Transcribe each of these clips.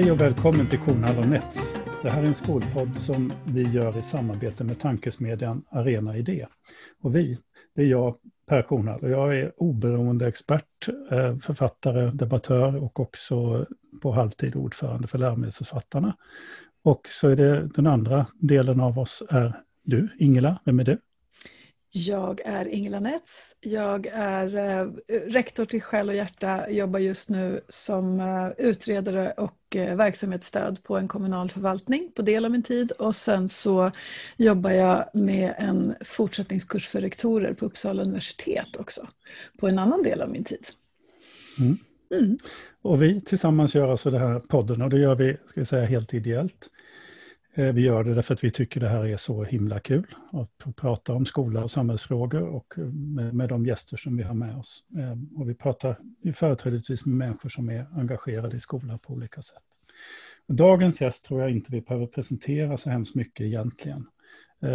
Hej och välkommen till Kornhall och Nets. Det här är en skolpodd som vi gör i samarbete med tankesmedjan Arena Idé. Och vi, det är jag, Per Kornhall, och jag är oberoende expert, eh, författare, debattör och också på halvtid ordförande för läromedelsförfattarna. Och så är det den andra delen av oss är du, Ingela. Vem är du? Jag är Ingela Nets. Jag är eh, rektor till Själ och hjärta, jobbar just nu som eh, utredare och eh, verksamhetsstöd på en kommunal förvaltning på del av min tid och sen så jobbar jag med en fortsättningskurs för rektorer på Uppsala universitet också på en annan del av min tid. Mm. Mm. Och vi tillsammans gör alltså den här podden och det gör vi, ska vi säga, helt ideellt. Eh, vi gör det därför att vi tycker det här är så himla kul att prata om skola och samhällsfrågor och eh, med, med de gäster som vi har med oss. Eh, och vi pratar företrädesvis med människor som är engagerade i skolan på olika sätt. Dagens gäst tror jag inte vi behöver presentera så hemskt mycket egentligen.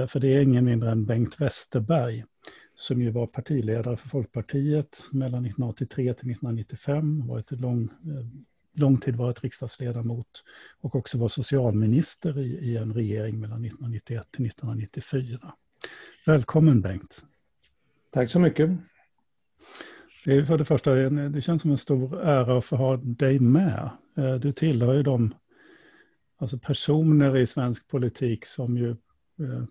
För det är ingen mindre än Bengt Westerberg som ju var partiledare för Folkpartiet mellan 1983 till 1995, varit ett lång lång tid varit riksdagsledamot och också var socialminister i, i en regering mellan 1991 till 1994. Välkommen Bengt. Tack så mycket. Det är för det första, det känns som en stor ära att få ha dig med. Eh, du tillhör ju de alltså personer i svensk politik som ju... Eh,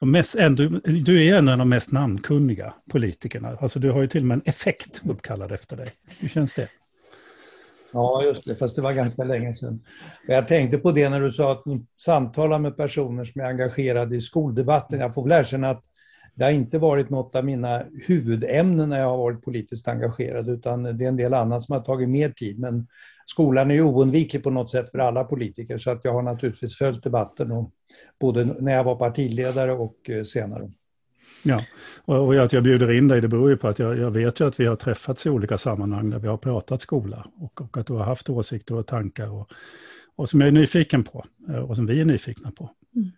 de mest, du, du är en av de mest namnkunniga politikerna. Alltså du har ju till och med en effekt uppkallad efter dig. Hur känns det? Ja, just det, fast det var ganska länge sedan. Jag tänkte på det när du sa att ni samtalar med personer som är engagerade i skoldebatten. Jag får väl erkänna att det har inte varit något av mina huvudämnen när jag har varit politiskt engagerad, utan det är en del annat som har tagit mer tid. Men skolan är ju oundviklig på något sätt för alla politiker, så att jag har naturligtvis följt debatten, och, både när jag var partiledare och eh, senare. Ja, och, att jag bjuder in dig det beror ju på att jag, jag, vet ju att vi har träffats i olika sammanhang där vi har pratat skola och, och att du har haft åsikter och tankar och, och som jag är nyfiken på eh, och som vi är nyfikna på. Mm.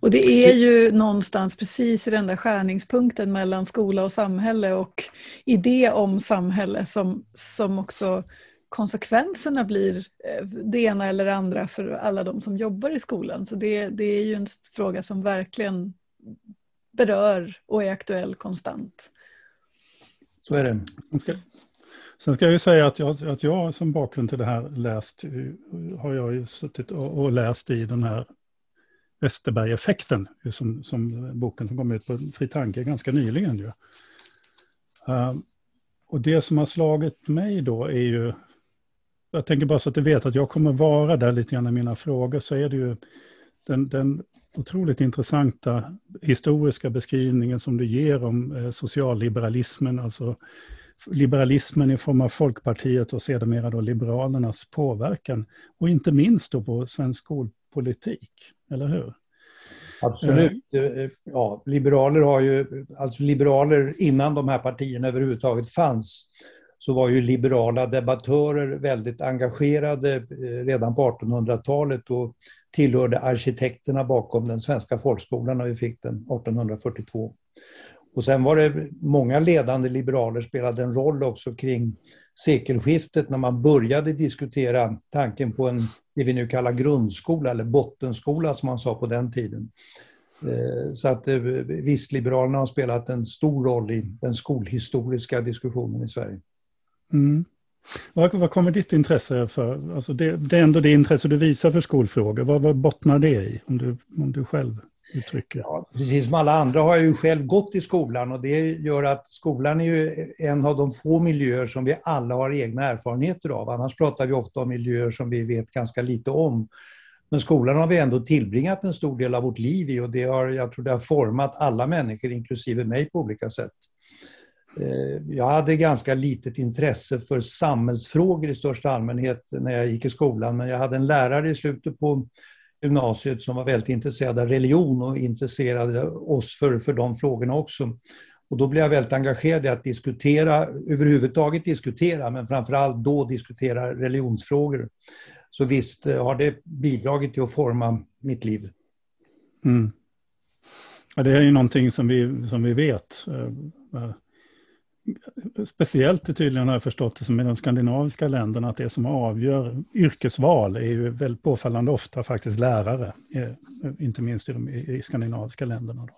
Och det är ju någonstans precis i den där skärningspunkten mellan skola och samhälle och idé om samhälle som, som också konsekvenserna blir eh, det ena eller det andra för alla de som jobbar i skolan. Så det, det är ju en fråga som verkligen berör och är aktuell konstant. Så är det. Sen ska jag ju säga att jag, att jag som bakgrund till det här läst, har jag ju suttit och, och läst i den här Westerberg-effekten, som, som boken som kom ut på Fri Tanke ganska nyligen. Ju. Uh, och det som har slagit mig då är ju, jag tänker bara så att du vet att jag kommer vara där lite grann i mina frågor, så är det ju den, den otroligt intressanta historiska beskrivningen som du ger om eh, socialliberalismen, alltså liberalismen i form av Folkpartiet och sedermera då Liberalernas påverkan. Och inte minst då på svensk skolpolitik, eller hur? Absolut. Eh. Eh, ja, liberaler har ju, alltså liberaler innan de här partierna överhuvudtaget fanns, så var ju liberala debattörer väldigt engagerade eh, redan på 1800-talet och tillhörde arkitekterna bakom den svenska folkskolan när vi fick den 1842. Och sen var det många ledande liberaler spelade en roll också kring sekelskiftet när man började diskutera tanken på en, det vi nu kallar grundskola eller bottenskola som man sa på den tiden. Eh, så att eh, visst, Liberalerna har spelat en stor roll i den skolhistoriska diskussionen i Sverige. Mm. Vad, vad kommer ditt intresse för? Alltså det, det är ändå det intresse du visar för skolfrågor. Vad, vad bottnar det i? Om du, om du själv uttrycker ja, Precis som alla andra har jag ju själv gått i skolan och det gör att skolan är ju en av de få miljöer som vi alla har egna erfarenheter av. Annars pratar vi ofta om miljöer som vi vet ganska lite om. Men skolan har vi ändå tillbringat en stor del av vårt liv i och det har, jag tror det har format alla människor, inklusive mig på olika sätt. Eh, jag hade ganska litet intresse för samhällsfrågor i största allmänhet när jag gick i skolan, men jag hade en lärare i slutet på gymnasiet som var väldigt intresserad av religion och intresserade oss för, för de frågorna också. Och då blev jag väldigt engagerad i att diskutera, överhuvudtaget diskutera, men framförallt då diskutera religionsfrågor. Så visst eh, har det bidragit till att forma mitt liv. Mm. Ja, det är ju någonting som vi, som vi vet. Eh, Speciellt tydligen har jag förstått det som i de skandinaviska länderna att det som avgör yrkesval är ju väldigt påfallande ofta faktiskt lärare, eh, inte minst i de i skandinaviska länderna. Då.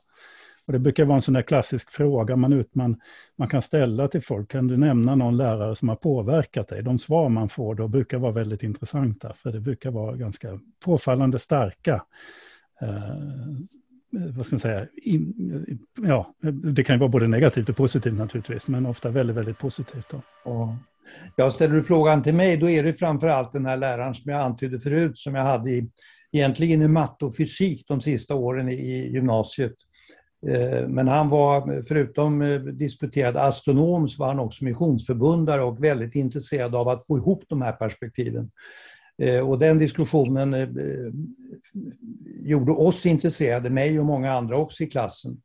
Och det brukar vara en sån där klassisk fråga man, ut, man, man kan ställa till folk. Kan du nämna någon lärare som har påverkat dig? De svar man får då brukar vara väldigt intressanta, för det brukar vara ganska påfallande starka eh, Eh, vad ska man säga, in, eh, ja, det kan ju vara både negativt och positivt naturligtvis, men ofta väldigt, väldigt positivt. Då. Ja. Ställer du frågan till mig, då är det framför allt den här läraren som jag antydde förut, som jag hade i, egentligen i matte och fysik de sista åren i gymnasiet. Eh, men han var, förutom disputerad astronom, så var han också missionsförbundare och väldigt intresserad av att få ihop de här perspektiven. Eh, och den diskussionen eh, gjorde oss intresserade, mig och många andra också i klassen.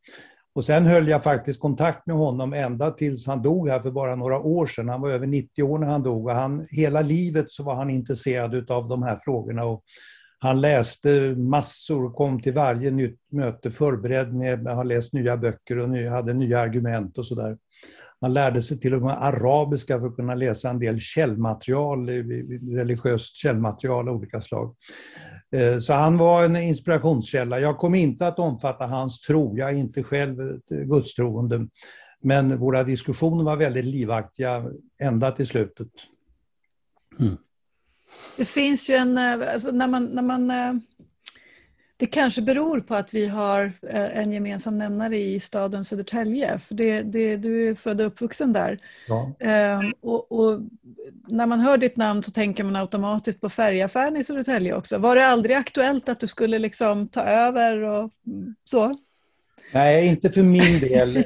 Och sen höll jag faktiskt kontakt med honom ända tills han dog här för bara några år sedan. Han var över 90 år när han dog och han, hela livet så var han intresserad av de här frågorna. Och han läste massor och kom till varje nytt möte förberedd med att ha läst nya böcker och ny, hade nya argument och sådär. Han lärde sig till och med arabiska för att kunna läsa en del källmaterial, religiöst källmaterial av olika slag. Eh, så han var en inspirationskälla. Jag kommer inte att omfatta hans tro, jag är inte själv gudstroende. Men våra diskussioner var väldigt livaktiga ända till slutet. Mm. Det finns ju en, eh, alltså när man, när man eh, det kanske beror på att vi har eh, en gemensam nämnare i staden Södertälje, för det, det, du är född och uppvuxen där. Ja. Ehm, och, och, när man hör ditt namn så tänker man automatiskt på färgaffären i Södertälje också. Var det aldrig aktuellt att du skulle liksom ta över och så? Nej, inte för min del.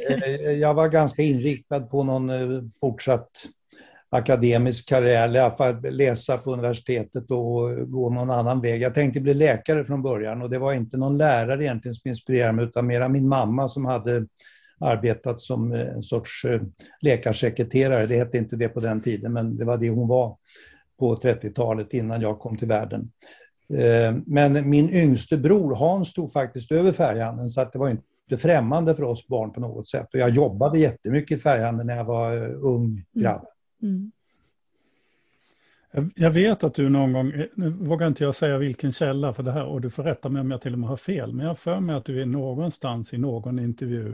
Jag var ganska inriktad på någon fortsatt akademisk karriär, eller i alla fall läsa på universitetet och gå någon annan väg. Jag tänkte bli läkare från början och det var inte någon lärare egentligen som inspirerade mig utan mera min mamma som hade arbetat som en sorts eh, läkarsekreterare. Det hette inte det på den tiden men det var det hon var på 30-talet innan jag kom till världen. Eh, men min yngste bror Hans stod faktiskt över färghandeln så att det var inte främmande för oss barn på något sätt. Och jag jobbade jättemycket i färghandeln när jag var eh, ung grabb. Mm. Jag vet att du någon gång, nu vågar inte jag säga vilken källa för det här och du får rätta mig om jag till och med har fel, men jag för mig att du är någonstans i någon intervju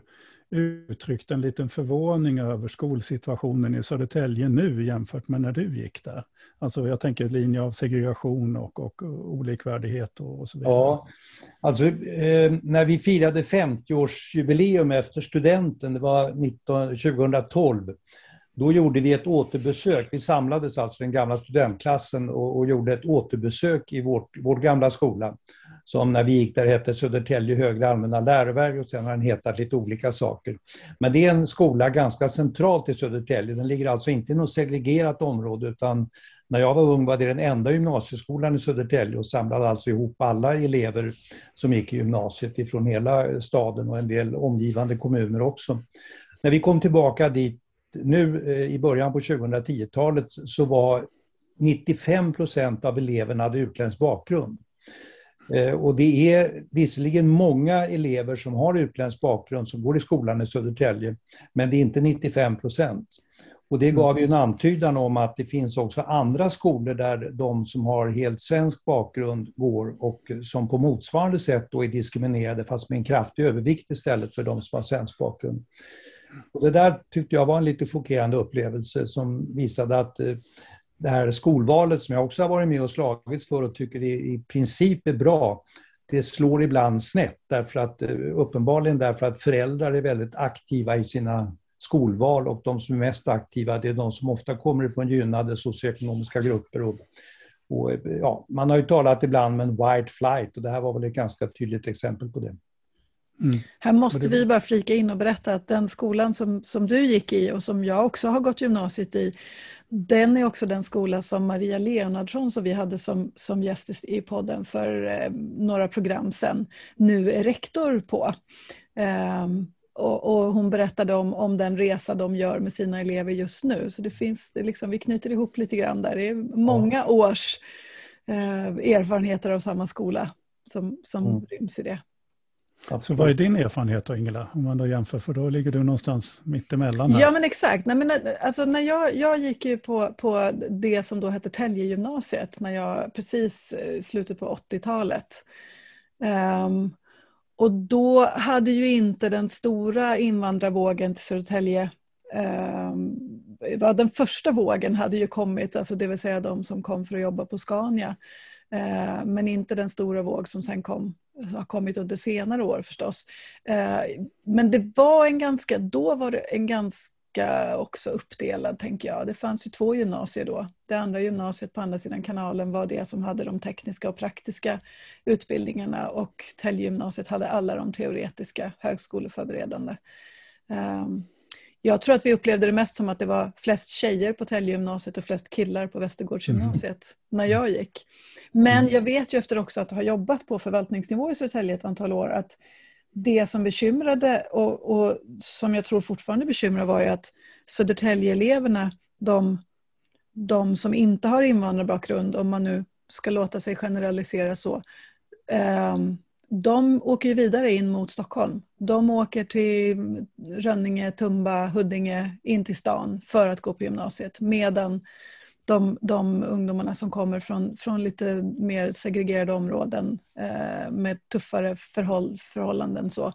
uttryckt en liten förvåning över skolsituationen i Södertälje nu jämfört med när du gick där. Alltså jag tänker linje av segregation och, och olikvärdighet och, och så vidare. Ja, alltså eh, när vi firade 50-årsjubileum efter studenten, det var 19, 2012, då gjorde vi ett återbesök. Vi samlades alltså den gamla studentklassen och, och gjorde ett återbesök i vårt, vår gamla skola. Som när vi gick där hette Södertälje högre allmänna läroverk och sen har den hetat lite olika saker. Men det är en skola ganska centralt i Södertälje. Den ligger alltså inte i något segregerat område utan när jag var ung var det den enda gymnasieskolan i Södertälje och samlade alltså ihop alla elever som gick i gymnasiet ifrån hela staden och en del omgivande kommuner också. När vi kom tillbaka dit nu eh, i början på 2010-talet så var 95 procent av eleverna hade utländsk bakgrund. Eh, och det är visserligen många elever som har utländsk bakgrund som går i skolan i Södertälje, men det är inte 95 procent. Och det gav ju en antydan om att det finns också andra skolor där de som har helt svensk bakgrund går och som på motsvarande sätt då är diskriminerade fast med en kraftig övervikt istället för de som har svensk bakgrund. Och det där tyckte jag var en lite chockerande upplevelse som visade att eh, det här skolvalet som jag också har varit med och slagits för och tycker i princip är bra, det slår ibland snett därför att eh, uppenbarligen därför att föräldrar är väldigt aktiva i sina skolval och de som är mest aktiva det är de som ofta kommer ifrån gynnade socioekonomiska grupper. Och, och eh, ja, man har ju talat ibland om en white flight och det här var väl ett ganska tydligt exempel på det. Mm. Här måste vi bara flika in och berätta att den skolan som, som du gick i och som jag också har gått gymnasiet i, den är också den skola som Maria Leonardsson som vi hade som, som gäst i podden för eh, några program sedan, nu är rektor på. Eh, och, och, hon berättade om, om den resa de gör med sina elever just nu. Så det finns, det liksom, vi knyter ihop lite grann där. Det är många ja. års eh, erfarenheter av samma skola som, som mm. ryms i det. Så vad är din erfarenhet då Ingela, om man då jämför, för då ligger du någonstans mittemellan här. Ja men exakt, Nej, men, alltså, när jag, jag gick ju på, på det som då hette Täljegymnasiet, när jag precis i slutet på 80-talet. Um, ehm, och då hade ju inte den stora invandrarvågen till Södertälje um, den första vågen hade ju kommit, alltså det vill säga de som kom för att jobba på Scania. Uh, men inte den stora våg som sen kom har kommit under senare år förstås. Eh, men det var en ganska, då var det en ganska också uppdelad tänker jag. Det fanns ju två gymnasier då. Det andra gymnasiet på andra sidan kanalen var det som hade de tekniska och praktiska utbildningarna och Täljgymnasiet hade alla de teoretiska högskoleförberedande. Um, jag tror att vi upplevde det mest som att det var flest tjejer på Täljegymnasiet och flest killar på Västergårdsgymnasiet mm. när jag gick. Men mm. jag vet ju efter också att ha jobbat på förvaltningsnivå i Södertälje ett antal år att det som bekymrade och, och som jag tror fortfarande bekymrar var ju att Södertäljeeleverna, de, de som inte har invandrarbakgrund, om man nu ska låta sig generalisera så, um, de åker ju vidare in mot Stockholm. De åker till Rönninge, Tumba, Huddinge, in till stan för att gå på gymnasiet. Medan de, de ungdomarna som kommer från, från lite mer segregerade områden eh, med tuffare förhåll, förhållanden så,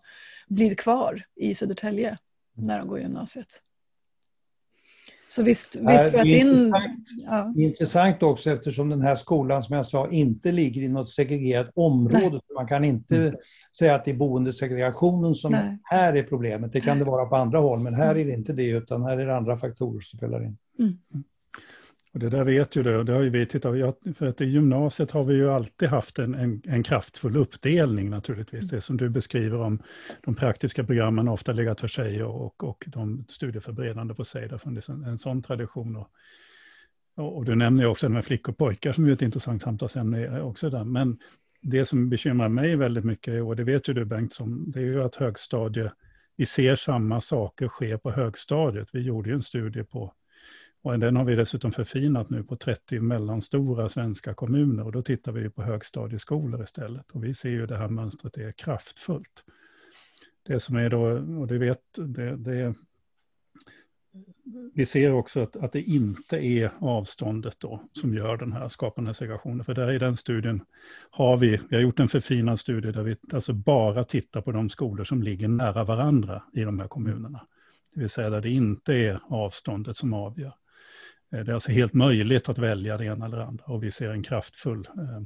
blir kvar i Södertälje när de går gymnasiet. Så visst, visst för att din... Intressant, ja. intressant också eftersom den här skolan som jag sa inte ligger i något segregerat område. Man kan inte mm. säga att det är boendesegregationen som Nej. här är problemet. Det kan det vara på andra håll men här mm. är det inte det utan här är det andra faktorer som spelar in. Mm. Och det där vet ju du, det har ju vi tittat för att i gymnasiet har vi ju alltid haft en, en, en, kraftfull uppdelning naturligtvis. Det som du beskriver om de praktiska programmen har ofta legat för sig och, och, de studieförberedande för sig. Har funnits en, en sån tradition. Och, och, du nämner ju också det med flickor och pojkar som är ett intressant samtalsämne också där. Men det som bekymrar mig väldigt mycket, och det vet ju du Bengt, som, det är ju att högstadie, vi ser samma saker ske på högstadiet. Vi gjorde ju en studie på och den har vi dessutom förfinat nu på 30 mellanstora svenska kommuner och då tittar vi på högstadieskolor istället. Och vi ser ju det här mönstret är kraftfullt. Det som är då, och det vet, det, det vi ser också att, att det inte är avståndet då som gör den här skapande segregationen. För där i den studien har vi, vi har gjort en förfinad studie där vi alltså bara tittar på de skolor som ligger nära varandra i de här kommunerna. Det vill säga där det inte är avståndet som avgör. Eh, det är alltså helt möjligt att välja det ena eller det andra och vi ser en kraftfull, eh,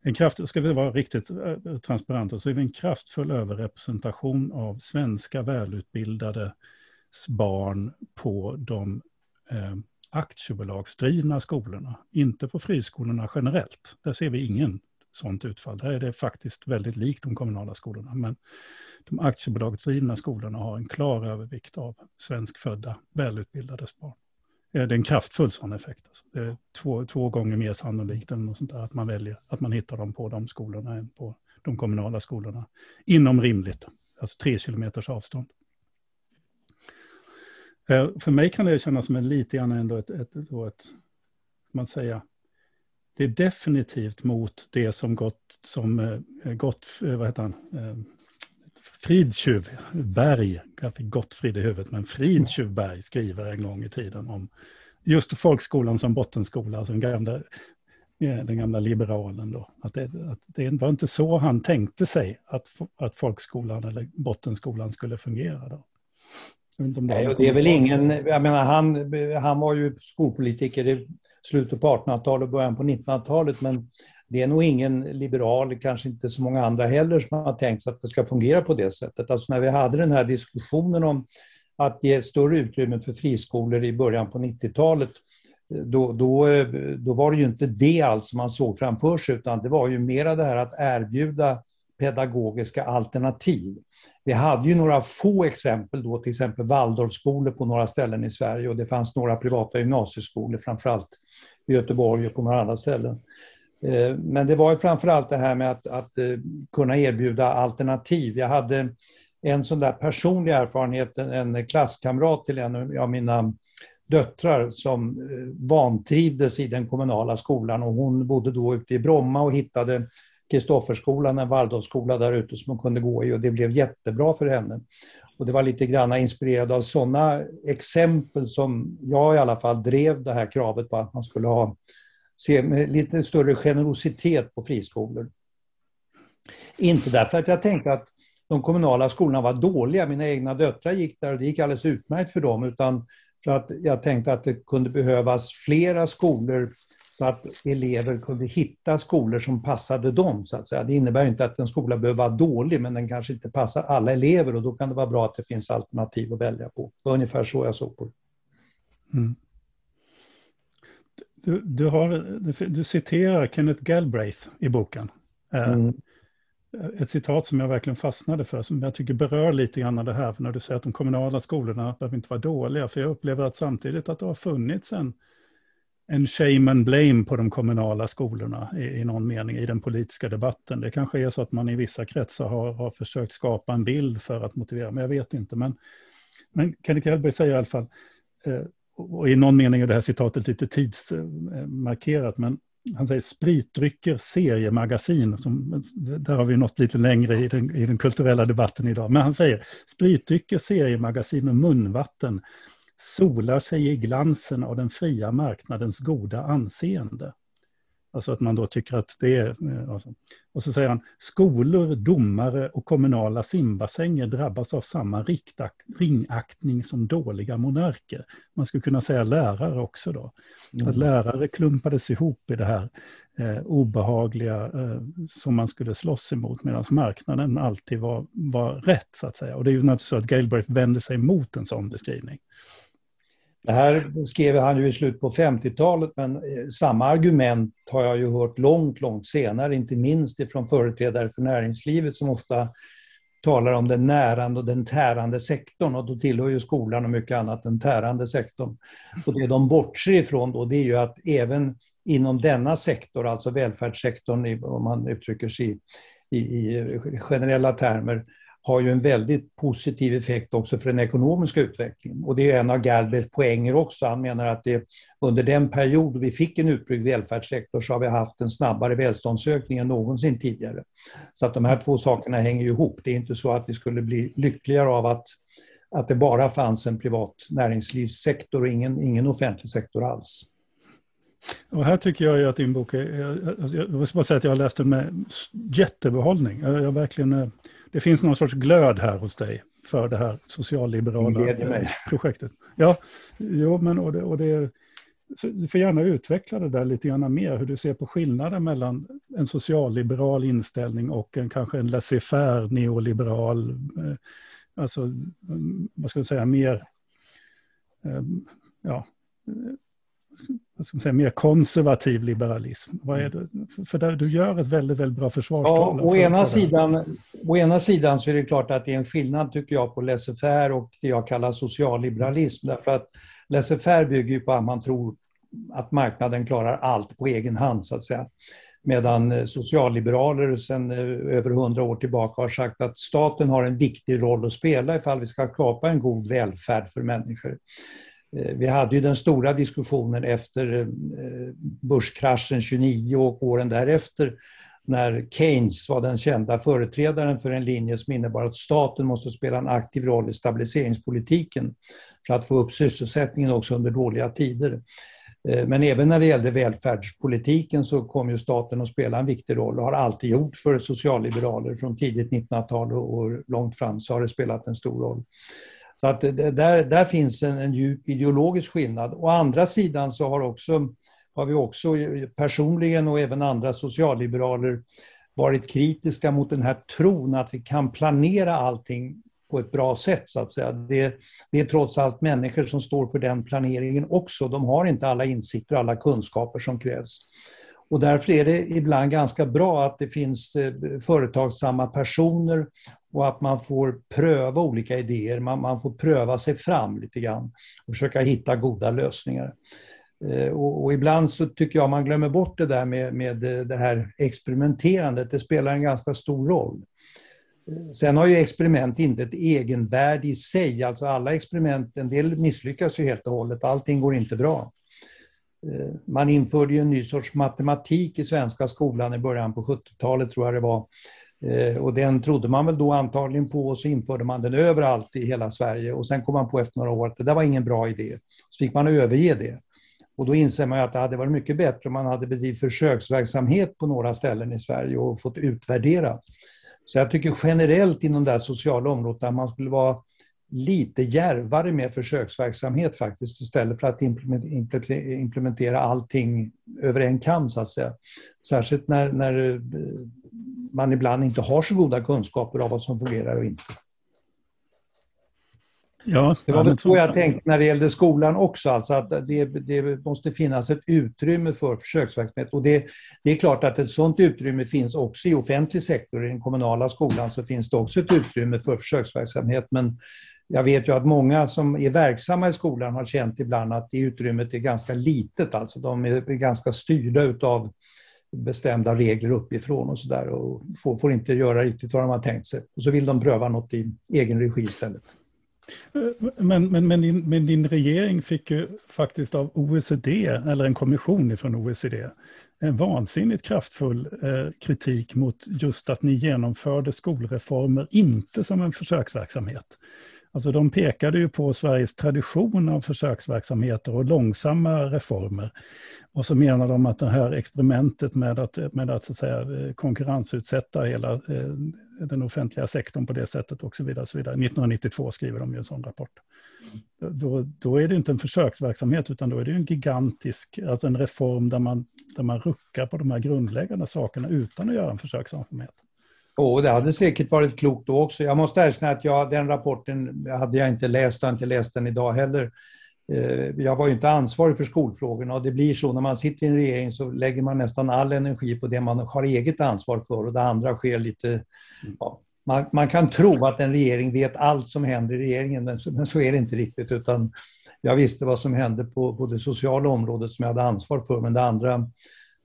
en kraft, ska vi vara riktigt eh, transparenta, så är vi en kraftfull överrepresentation av svenska välutbildade barn på de aktiebolagsdrivna skolorna, inte på friskolorna generellt. Där ser vi ingen sånt utfall. Där är det faktiskt väldigt likt de kommunala skolorna. Men de aktiebolagsdrivna skolorna har en klar övervikt av svenskfödda välutbildade barn Eh, det är en kraftfull sån effekt. Alltså. Det är två, två gånger mer sannolikt än något sånt där, att man väljer att man hittar dem på de skolorna än på de kommunala skolorna. Inom rimligt, alltså tre kilometers avstånd. Eh, för mig kan det kännas som en lite grann ändå ett, ett, ett, ett man säga, det är definitivt mot det som gått, som eh, gått, vad heter han, Fridtjuv Berg, jag fick Gottfrid i huvudet, men Fridtjuv Berg skriver en gång i tiden om just folkskolan som bottenskola, alltså den gamla, den gamla liberalen. Då. Att det, att det var inte så han tänkte sig att, att folkskolan eller bottenskolan skulle fungera. Då. Nej, det är väl ingen, jag menar han, han var ju skolpolitiker i slutet på 1800-talet och början på 1900-talet, men det är nog ingen liberal, kanske inte så många andra heller, som har tänkt sig att det ska fungera på det sättet. Alltså när vi hade den här diskussionen om att ge större utrymme för friskolor i början på 90-talet, då, då, då var det ju inte det alls man såg framför sig, utan det var ju mera det här att erbjuda pedagogiska alternativ. Vi hade ju några få exempel då, till exempel Waldorfskolor på några ställen i Sverige och det fanns några privata gymnasieskolor, framförallt i Göteborg och på några andra ställen. Eh, men det var ju framförallt det här med att, att eh, kunna erbjuda alternativ. Jag hade en sån där personlig erfarenhet, en klasskamrat till en av mina döttrar som eh, vantrivdes i den kommunala skolan och hon bodde då ute i Bromma och hittade Kristofferskolan, en Waldorfskola där ute som hon kunde gå i och det blev jättebra för henne. Och det var lite grann inspirerad av sådana exempel som jag i alla fall drev det här kravet på att man skulle ha se med lite större generositet på friskolor. Inte därför att jag tänkte att de kommunala skolorna var dåliga, mina egna döttrar gick där och det gick alldeles utmärkt för dem, utan för att jag tänkte att det kunde behövas flera skolor så att elever kunde hitta skolor som passade dem. Så att säga. Det innebär inte att en skola behöver vara dålig, men den kanske inte passar alla elever och då kan det vara bra att det finns alternativ att välja på. Det var ungefär så jag såg på det. Mm. Du, du, har, du, citerar Kenneth Galbraith i boken. Eh, mm. Ett citat som jag verkligen fastnade för, som jag tycker berör lite grann det här, när du säger att de kommunala skolorna behöver inte vara dåliga, för jag upplever att samtidigt att det har funnits en, en shame and blame på de kommunala skolorna i, i någon mening i den politiska debatten. Det kanske är så att man i vissa kretsar har, har försökt skapa en bild för att motivera, men jag vet inte. Men, men Kenneth Hellberg säger i alla fall, eh, och i någon mening är det här citatet lite tidsmarkerat, men han säger spritdrycker, seriemagasin, som, där har vi nått lite längre i den, i den kulturella debatten idag, men han säger spritdrycker, seriemagasin och munvatten solar sig i glansen av den fria marknadens goda anseende. Alltså att man då tycker att det är... Eh, alltså. Och så säger han, skolor, domare och kommunala simbassänger drabbas av samma ringaktning som dåliga monarker. Man skulle kunna säga lärare också då. Mm. Att lärare klumpades ihop i det här eh, obehagliga eh, som man skulle slåss emot, medan marknaden alltid var, var rätt, så att säga. Och det är ju naturligtvis så att Galbraith vänder sig mot en sån beskrivning. Det här skrev han ju i slutet på 50-talet, men eh, samma argument har jag ju hört långt, långt senare, inte minst ifrån företrädare för näringslivet som ofta talar om den närande och den tärande sektorn och då tillhör ju skolan och mycket annat den tärande sektorn. Och det de bortser ifrån då det är ju att även inom denna sektor, alltså välfärdssektorn om man uttrycker sig i, i generella termer, har ju en väldigt positiv effekt också för den ekonomiska utvecklingen. Och det är en av Galbraiths poänger också. Han menar att det, under den period vi fick en utbyggd välfärdssektor så har vi haft en snabbare välståndsökning än någonsin tidigare. Så att de här två sakerna hänger ihop. Det är inte så att vi skulle bli lyckligare av att, att det bara fanns en privat näringslivssektor och ingen, ingen offentlig sektor alls. Och här tycker jag ju att din bok är, Jag, jag måste bara säga att jag har läst den med jättebehållning. Jag, jag verkligen eh, det finns någon sorts glöd här hos dig för det här socialliberala projektet. Ja, jo, men och det, och det, du får gärna utveckla det där lite grann mer, hur du ser på skillnaden mellan en socialliberal inställning och en kanske en laissez-faire neoliberal, eh, alltså mm, vad ska jag säga, mer, eh, ja, ska säga, mer konservativ liberalism? Vad är det? För där, du gör ett väldigt, väldigt bra försvarstal. Ja, å, ena sidan, å ena sidan så är det klart att det är en skillnad tycker jag på laissez-faire och det jag kallar socialliberalism. Därför att laissez-faire bygger ju på att man tror att marknaden klarar allt på egen hand så att säga. Medan eh, socialliberaler sedan eh, över hundra år tillbaka har sagt att staten har en viktig roll att spela ifall vi ska skapa en god välfärd för människor. Eh, vi hade ju den stora diskussionen efter eh, börskraschen 29 och åren därefter när Keynes var den kända företrädaren för en linje som innebar att staten måste spela en aktiv roll i stabiliseringspolitiken för att få upp sysselsättningen också under dåliga tider. Eh, men även när det gällde välfärdspolitiken så kom ju staten att spela en viktig roll och har alltid gjort för socialliberaler från tidigt 1900-tal och långt fram så har det spelat en stor roll. Så att där, där finns en, en djup ideologisk skillnad. Å andra sidan så har, också, har vi också personligen och även andra socialliberaler varit kritiska mot den här tron att vi kan planera allting på ett bra sätt. så att säga. Det, det, är trots allt människor som står för den planeringen också. De har inte alla insikter och alla kunskaper som krävs. Och därför är det ibland ganska bra att det finns eh, företagsamma personer och att man får pröva olika idéer, man, man får pröva sig fram lite grann och försöka hitta goda lösningar. Eh, och, och, ibland så tycker jag man glömmer bort det där med, med eh, det här experimenterandet, det spelar en ganska stor roll. Eh, sen har ju experiment inte ett egenvärde i sig, alltså alla experiment, en del misslyckas ju helt och hållet, allting går inte bra. man införde ju en ny sorts matematik i svenska skolan i början på 70-talet tror jag det var. Eh, och den trodde man väl då antagligen på och så införde man den överallt i hela Sverige och sen kom man på efter några år att det där var ingen bra idé. Så fick man överge det. Och då inser man att det hade varit mycket bättre om man hade bedrivit försöksverksamhet på några ställen i Sverige och fått utvärdera. Så jag tycker generellt inom det här sociala området att man skulle vara lite järvare med försöksverksamhet faktiskt istället för att implementera allting över en kam så att säga. Särskilt när, när eh, man ibland inte har så goda kunskaper av vad som fungerar och inte. Ja, det var väl så jag tänkte när det gällde skolan också, alltså att det, det, måste finnas ett utrymme för försöksverksamhet. Och det, det, är klart att ett sådant utrymme finns också i offentlig sektor. I den kommunala skolan så finns det också ett utrymme för försöksverksamhet. Men jag vet ju att många som är verksamma i skolan har känt ibland att det utrymmet är ganska litet. Alltså de är ganska styrda utav bestämda regler uppifrån och sådär och får, får inte göra riktigt vad de har tänkt sig. Och så vill de pröva något i egen regi istället. Eh, men, men, men, din, men din regering fick ju faktiskt av OECD, eller en kommission från OECD, en vansinnigt kraftfull eh, kritik mot just att ni genomförde skolreformer inte som en försöksverksamhet. Alltså de pekade ju på Sveriges tradition av försöksverksamheter och långsamma reformer. Och så menar de att det här experimentet med att, med att, så att säga, konkurrensutsätta hela eh, den offentliga sektorn på det sättet och så vidare. Så vidare. 1992 skriver de ju en sån rapport. Då, då är det inte en försöksverksamhet utan då är det en gigantisk, alltså en reform där man, där man ruckar på de här grundläggande sakerna utan att göra en försöksverksamhet. Och det hade säkert varit klokt då också. Jag måste erkänna att jag, den rapporten hade jag inte läst, och inte läst den idag heller. Eh, jag var ju inte ansvarig för skolfrågorna och det blir så när man sitter i en regering så lägger man nästan all energi på det man har eget ansvar för och det andra sker lite... Mm. Ja, man, man, kan tro att en regering vet allt som händer i regeringen men så, men så är det inte riktigt utan jag visste vad som hände på, på det sociala området som jag hade ansvar för men det andra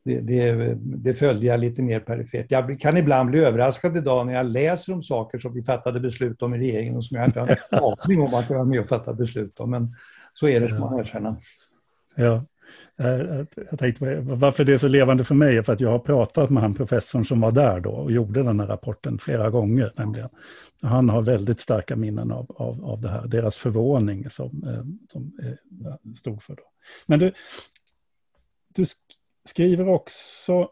det, det, det jag lite mer perifert. Jag kan ibland bli överraskad idag när jag läser om saker som vi fattade beslut om i regeringen och som jag inte har en aning om att jag var med och fattade beslut om. Men så är det, som man erkänna. Ja. Jag tänkte varför det är så levande för mig är för att jag har pratat med han professorn som var där då och gjorde den här rapporten flera gånger. Nämligen. Han har väldigt starka minnen av, av, av det här, deras förvåning som, eh, som stod för. Då. Men du, du skriver också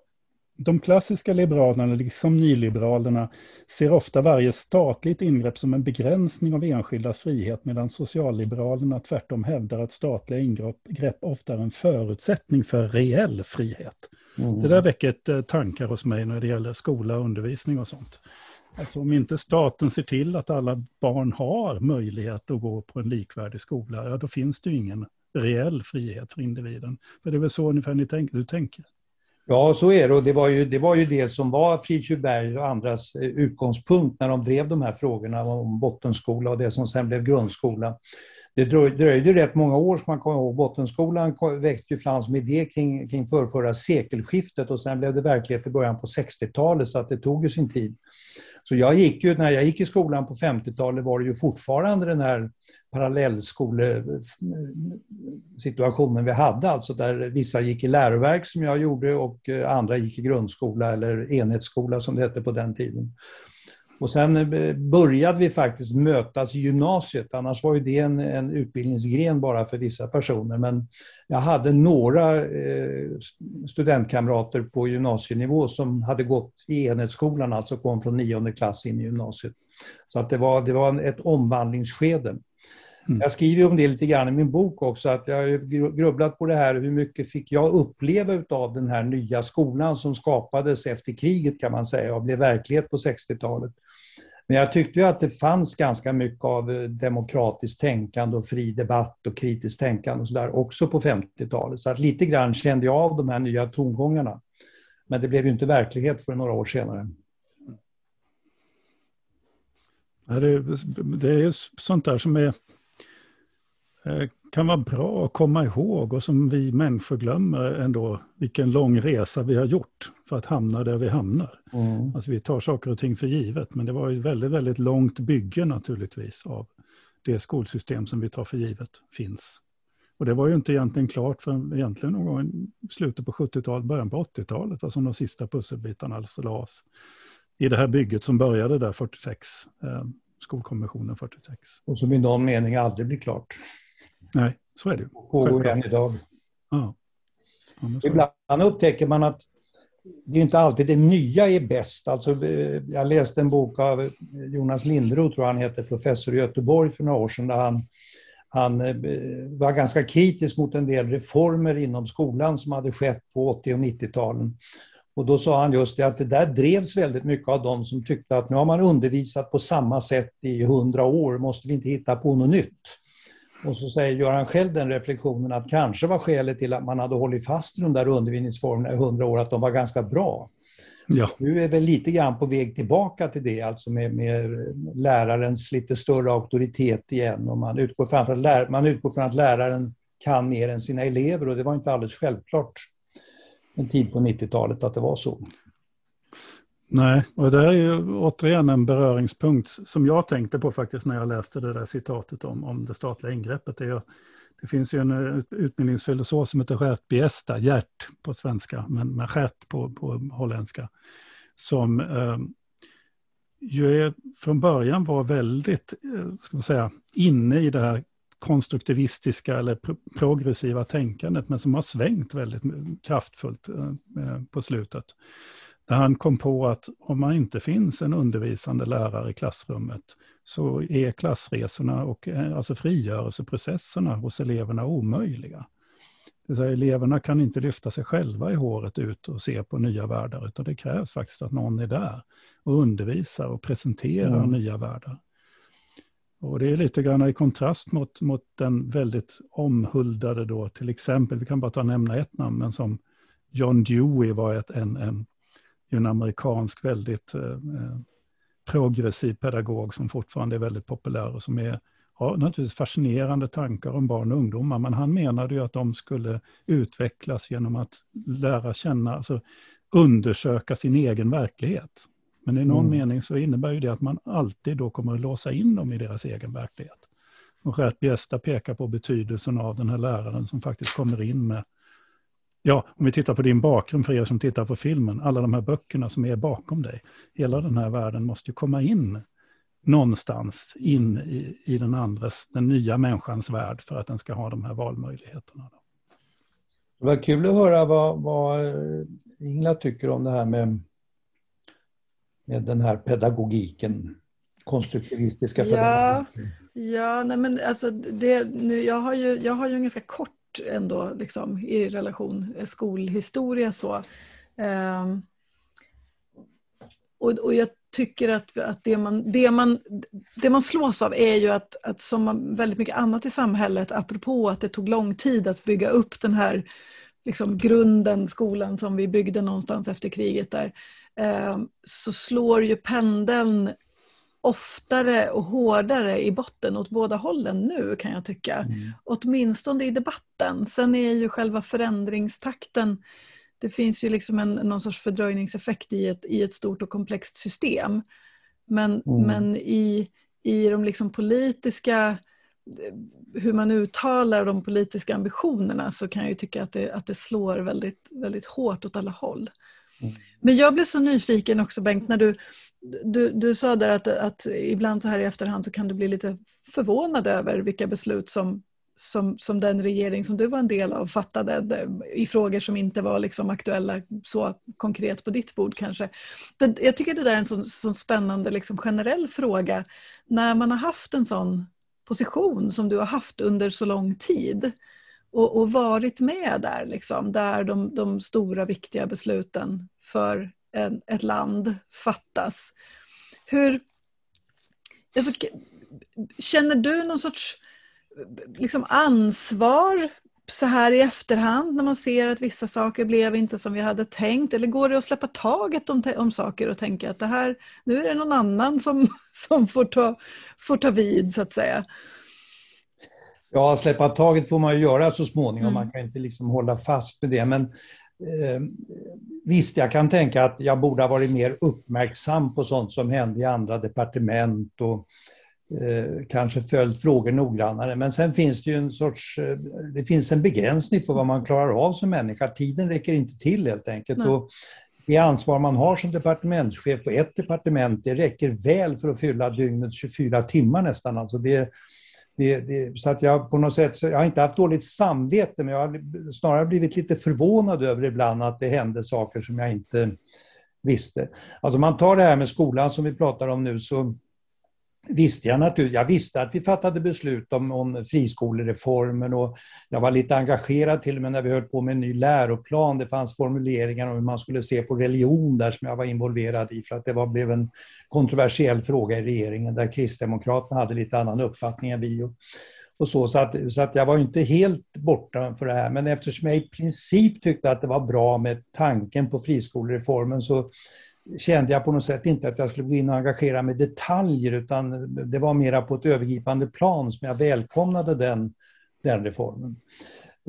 de klassiska liberalerna, liksom nyliberalerna, ser ofta varje statligt ingrepp som en begränsning av enskildas frihet, medan socialliberalerna tvärtom hävdar att statliga ingrepp ofta är en förutsättning för reell frihet. Mm. Det där väcker eh, tankar hos mig när det gäller skola och undervisning och sånt. Alltså om inte staten ser till att alla barn har möjlighet att gå på en likvärdig skola, ja då finns det ju ingen reell frihet för individen. För det är väl så ungefär ni tänker, du tänker? Ja, så är det. Och det var ju det, var ju det som var Fridtjuv och andras eh, utgångspunkt när de drev de här frågorna om bottenskola och det som sen blev grundskola. Det dröjde rätt många år, som man kommer ihåg. Bottenskolan växte ju fram som idé kring, kring förrförra sekelskiftet och sen blev det verklighet i början på 60-talet, så att det tog ju sin tid. Så jag gick ju, när jag gick i skolan på 50-talet var det ju fortfarande den här parallellskolesituationen vi hade, alltså där vissa gick i läroverk som jag gjorde och eh, andra gick i grundskola eller enhetsskola som det hette på den tiden. Och sen eh, började vi faktiskt mötas i gymnasiet, annars var ju det en, en utbildningsgren bara för vissa personer. Men jag hade några eh, studentkamrater på gymnasienivå som hade gått i enhetsskolan, alltså kom från nionde klass in i gymnasiet. Så att det var, det var ett omvandlingsskede. Mm. Jag skriver om det lite grann i min bok också, att jag har grubblat på det här, hur mycket fick jag uppleva av den här nya skolan som skapades efter kriget kan man säga och blev verklighet på 60-talet. Men jag tyckte ju att det fanns ganska mycket av eh, demokratiskt tänkande och fri debatt och kritiskt tänkande och sådär också på 50-talet. Så att lite grann kände jag av de här nya tongångarna. Men det blev ju inte verklighet för några år senare. Det är sånt där som är kan vara bra att komma ihåg och som vi människor glömmer ändå vilken lång resa vi har gjort för att hamna där vi hamnar. Mm. Alltså vi tar saker och ting för givet, men det var ett väldigt, väldigt långt bygge naturligtvis av det skolsystem som vi tar för givet finns. Och det var ju inte egentligen klart förrän egentligen någon gång i slutet på 70-talet, början på 80-talet, alltså de sista pusselbitarna alltså lades i det här bygget som började där 46, eh, skolkonventionen 46. Och som i någon mening aldrig blir klart. Nej, så är det ju. Pågår än idag. Ja. Ja, Ibland upptäcker man att det är inte alltid det nya är bäst. Alltså, eh, jag läste en bok av Jonas Lindroth, tror han heter, professor i Göteborg för några år sedan, där han, han eh, var ganska kritisk mot en del reformer inom skolan som hade skett på 80 och 90-talen. Och då sa han just det att det där drevs väldigt mycket av de som tyckte att nu har man undervisat på samma sätt i hundra år, måste vi inte hitta på något nytt? Och så säger, gör han själv den reflektionen att kanske var skälet till att man hade hållit fast i de där undervisningsformerna i hundra år att de var ganska bra. Ja. Nu är vi lite grann på väg tillbaka till det, alltså med, med lärarens lite större auktoritet igen. Och man, utgår framför, man utgår från att läraren kan mer än sina elever och det var inte alldeles självklart en tid på 90-talet att det var så. Nej, och det är ju återigen en beröringspunkt som jag tänkte på faktiskt när jag läste det där citatet om, om det statliga ingreppet. Det, är, det finns ju en eh, utbildningsfilosof som heter Gert Biesta, Gert på svenska, men, men Gert på, på holländska, som eh, ju är, från början var väldigt, eh, ska man säga, inne i det här konstruktivistiska eller progressiva tänkandet, men som har svängt väldigt kraftfullt eh, eh, på slutet. Där han kom på att om man inte finns en undervisande lärare i klassrummet så är klassresorna och eh, alltså frigörelseprocesserna hos eleverna omöjliga. Det säga, eleverna kan inte lyfta sig själva i håret ut och se på nya världar, utan det krävs faktiskt att någon är där och undervisar och presenterar mm. nya världar. Och det är lite grann i kontrast mot, mot den väldigt omhuldade då, till exempel, vi kan bara ta nämna ett namn, men som John Dewey var ett, en, en, en amerikansk väldigt eh, eh, progressiv pedagog som fortfarande är väldigt populär och som är, har naturligtvis fascinerande tankar om barn och ungdomar, men han menade ju att de skulle utvecklas genom att lära känna, alltså undersöka sin egen verklighet. Men i någon mm. mening så innebär ju det att man alltid då kommer att låsa in dem i deras egen verklighet. Och Gert Biesta pekar på betydelsen av den här läraren som faktiskt kommer in med, ja, om vi tittar på din bakgrund för er som tittar på filmen, alla de här böckerna som är bakom dig, hela den här världen måste ju komma in någonstans in i, i den andres, den nya människans värld för att den ska ha de här valmöjligheterna. Det var kul att höra vad, vad Ingela tycker om det här med med den här pedagogiken, konstruktivistiska pedagogiken? Ja, ja nej men alltså det, nu, jag, har ju, jag har ju en ganska kort ändå liksom, i relation eh, skolhistoria så. Eh, och, och jag tycker att, att det, man, det, man, det man slås av är ju att, att som väldigt mycket annat i samhället, apropå att det tog lång tid att bygga upp den här liksom, grunden, skolan som vi byggde någonstans efter kriget där, eh, så slår ju pendeln oftare och hårdare i botten åt båda hållen nu kan jag tycka. Mm. Åtminstone i debatten. Sen är ju själva förändringstakten, det finns ju liksom en, någon sorts fördröjningseffekt i ett, i ett stort och komplext system. Men, mm. men i, i de liksom politiska, hur man uttalar de politiska ambitionerna så kan jag ju tycka att det, att det slår väldigt, väldigt hårt åt alla håll. Mm. Men jag blev så nyfiken också Bengt, när du, du, du sa där att, att ibland så här i efterhand så kan du bli lite förvånad över vilka beslut som, som, som den regering som du var en del av fattade eh, i frågor som inte var liksom aktuella så konkret på ditt bord kanske. Det, jag tycker det där är en sån, sån spännande liksom generell fråga. När man har haft en sån position som du har haft under så lång tid och, och varit med där, liksom, där de, de stora viktiga besluten för en, ett land fattas. Hur, alltså, känner du någon sorts liksom, ansvar så här i efterhand när man ser att vissa saker blev inte som vi hade tänkt? Eller går det att släppa taget om, om saker och tänka att det här, nu är det någon annan som, som får, ta, får ta vid så att säga? Ja, släppa taget får man ju göra så småningom. Mm. Man kan inte liksom hålla fast med det. Men eh, visst, jag kan tänka att jag borde ha varit mer uppmärksam på sånt som hände i andra departement och eh, kanske följt frågor noggrannare. Men sen finns det ju en sorts, eh, det finns en begränsning för vad man klarar av som människa. Tiden räcker inte till helt enkelt. Och det ansvar man har som departementschef på ett departement, det räcker väl för att fylla dygnets 24 timmar nästan. Alltså det, det, det, så att jag på något sätt, jag har inte haft dåligt samvete, men jag har snarare blivit lite förvånad över ibland att det hände saker som jag inte visste. Alltså man tar det här med skolan som vi pratar om nu, så visste jag naturligtvis, jag visste att vi fattade beslut om, om friskolereformen och jag var lite engagerad till och med när vi höll på med en ny läroplan. Det fanns formuleringar om hur man skulle se på religion där som jag var involverad i för att det var, blev en kontroversiell fråga i regeringen där Kristdemokraterna hade lite annan uppfattning än vi. Och, och så, så, att, så att jag var inte helt borta för det här men eftersom jag i princip tyckte att det var bra med tanken på friskolereformen så kände jag på något sätt inte att jag skulle gå in och engagera mig i detaljer utan det var mera på ett övergripande plan som jag välkomnade den, den reformen.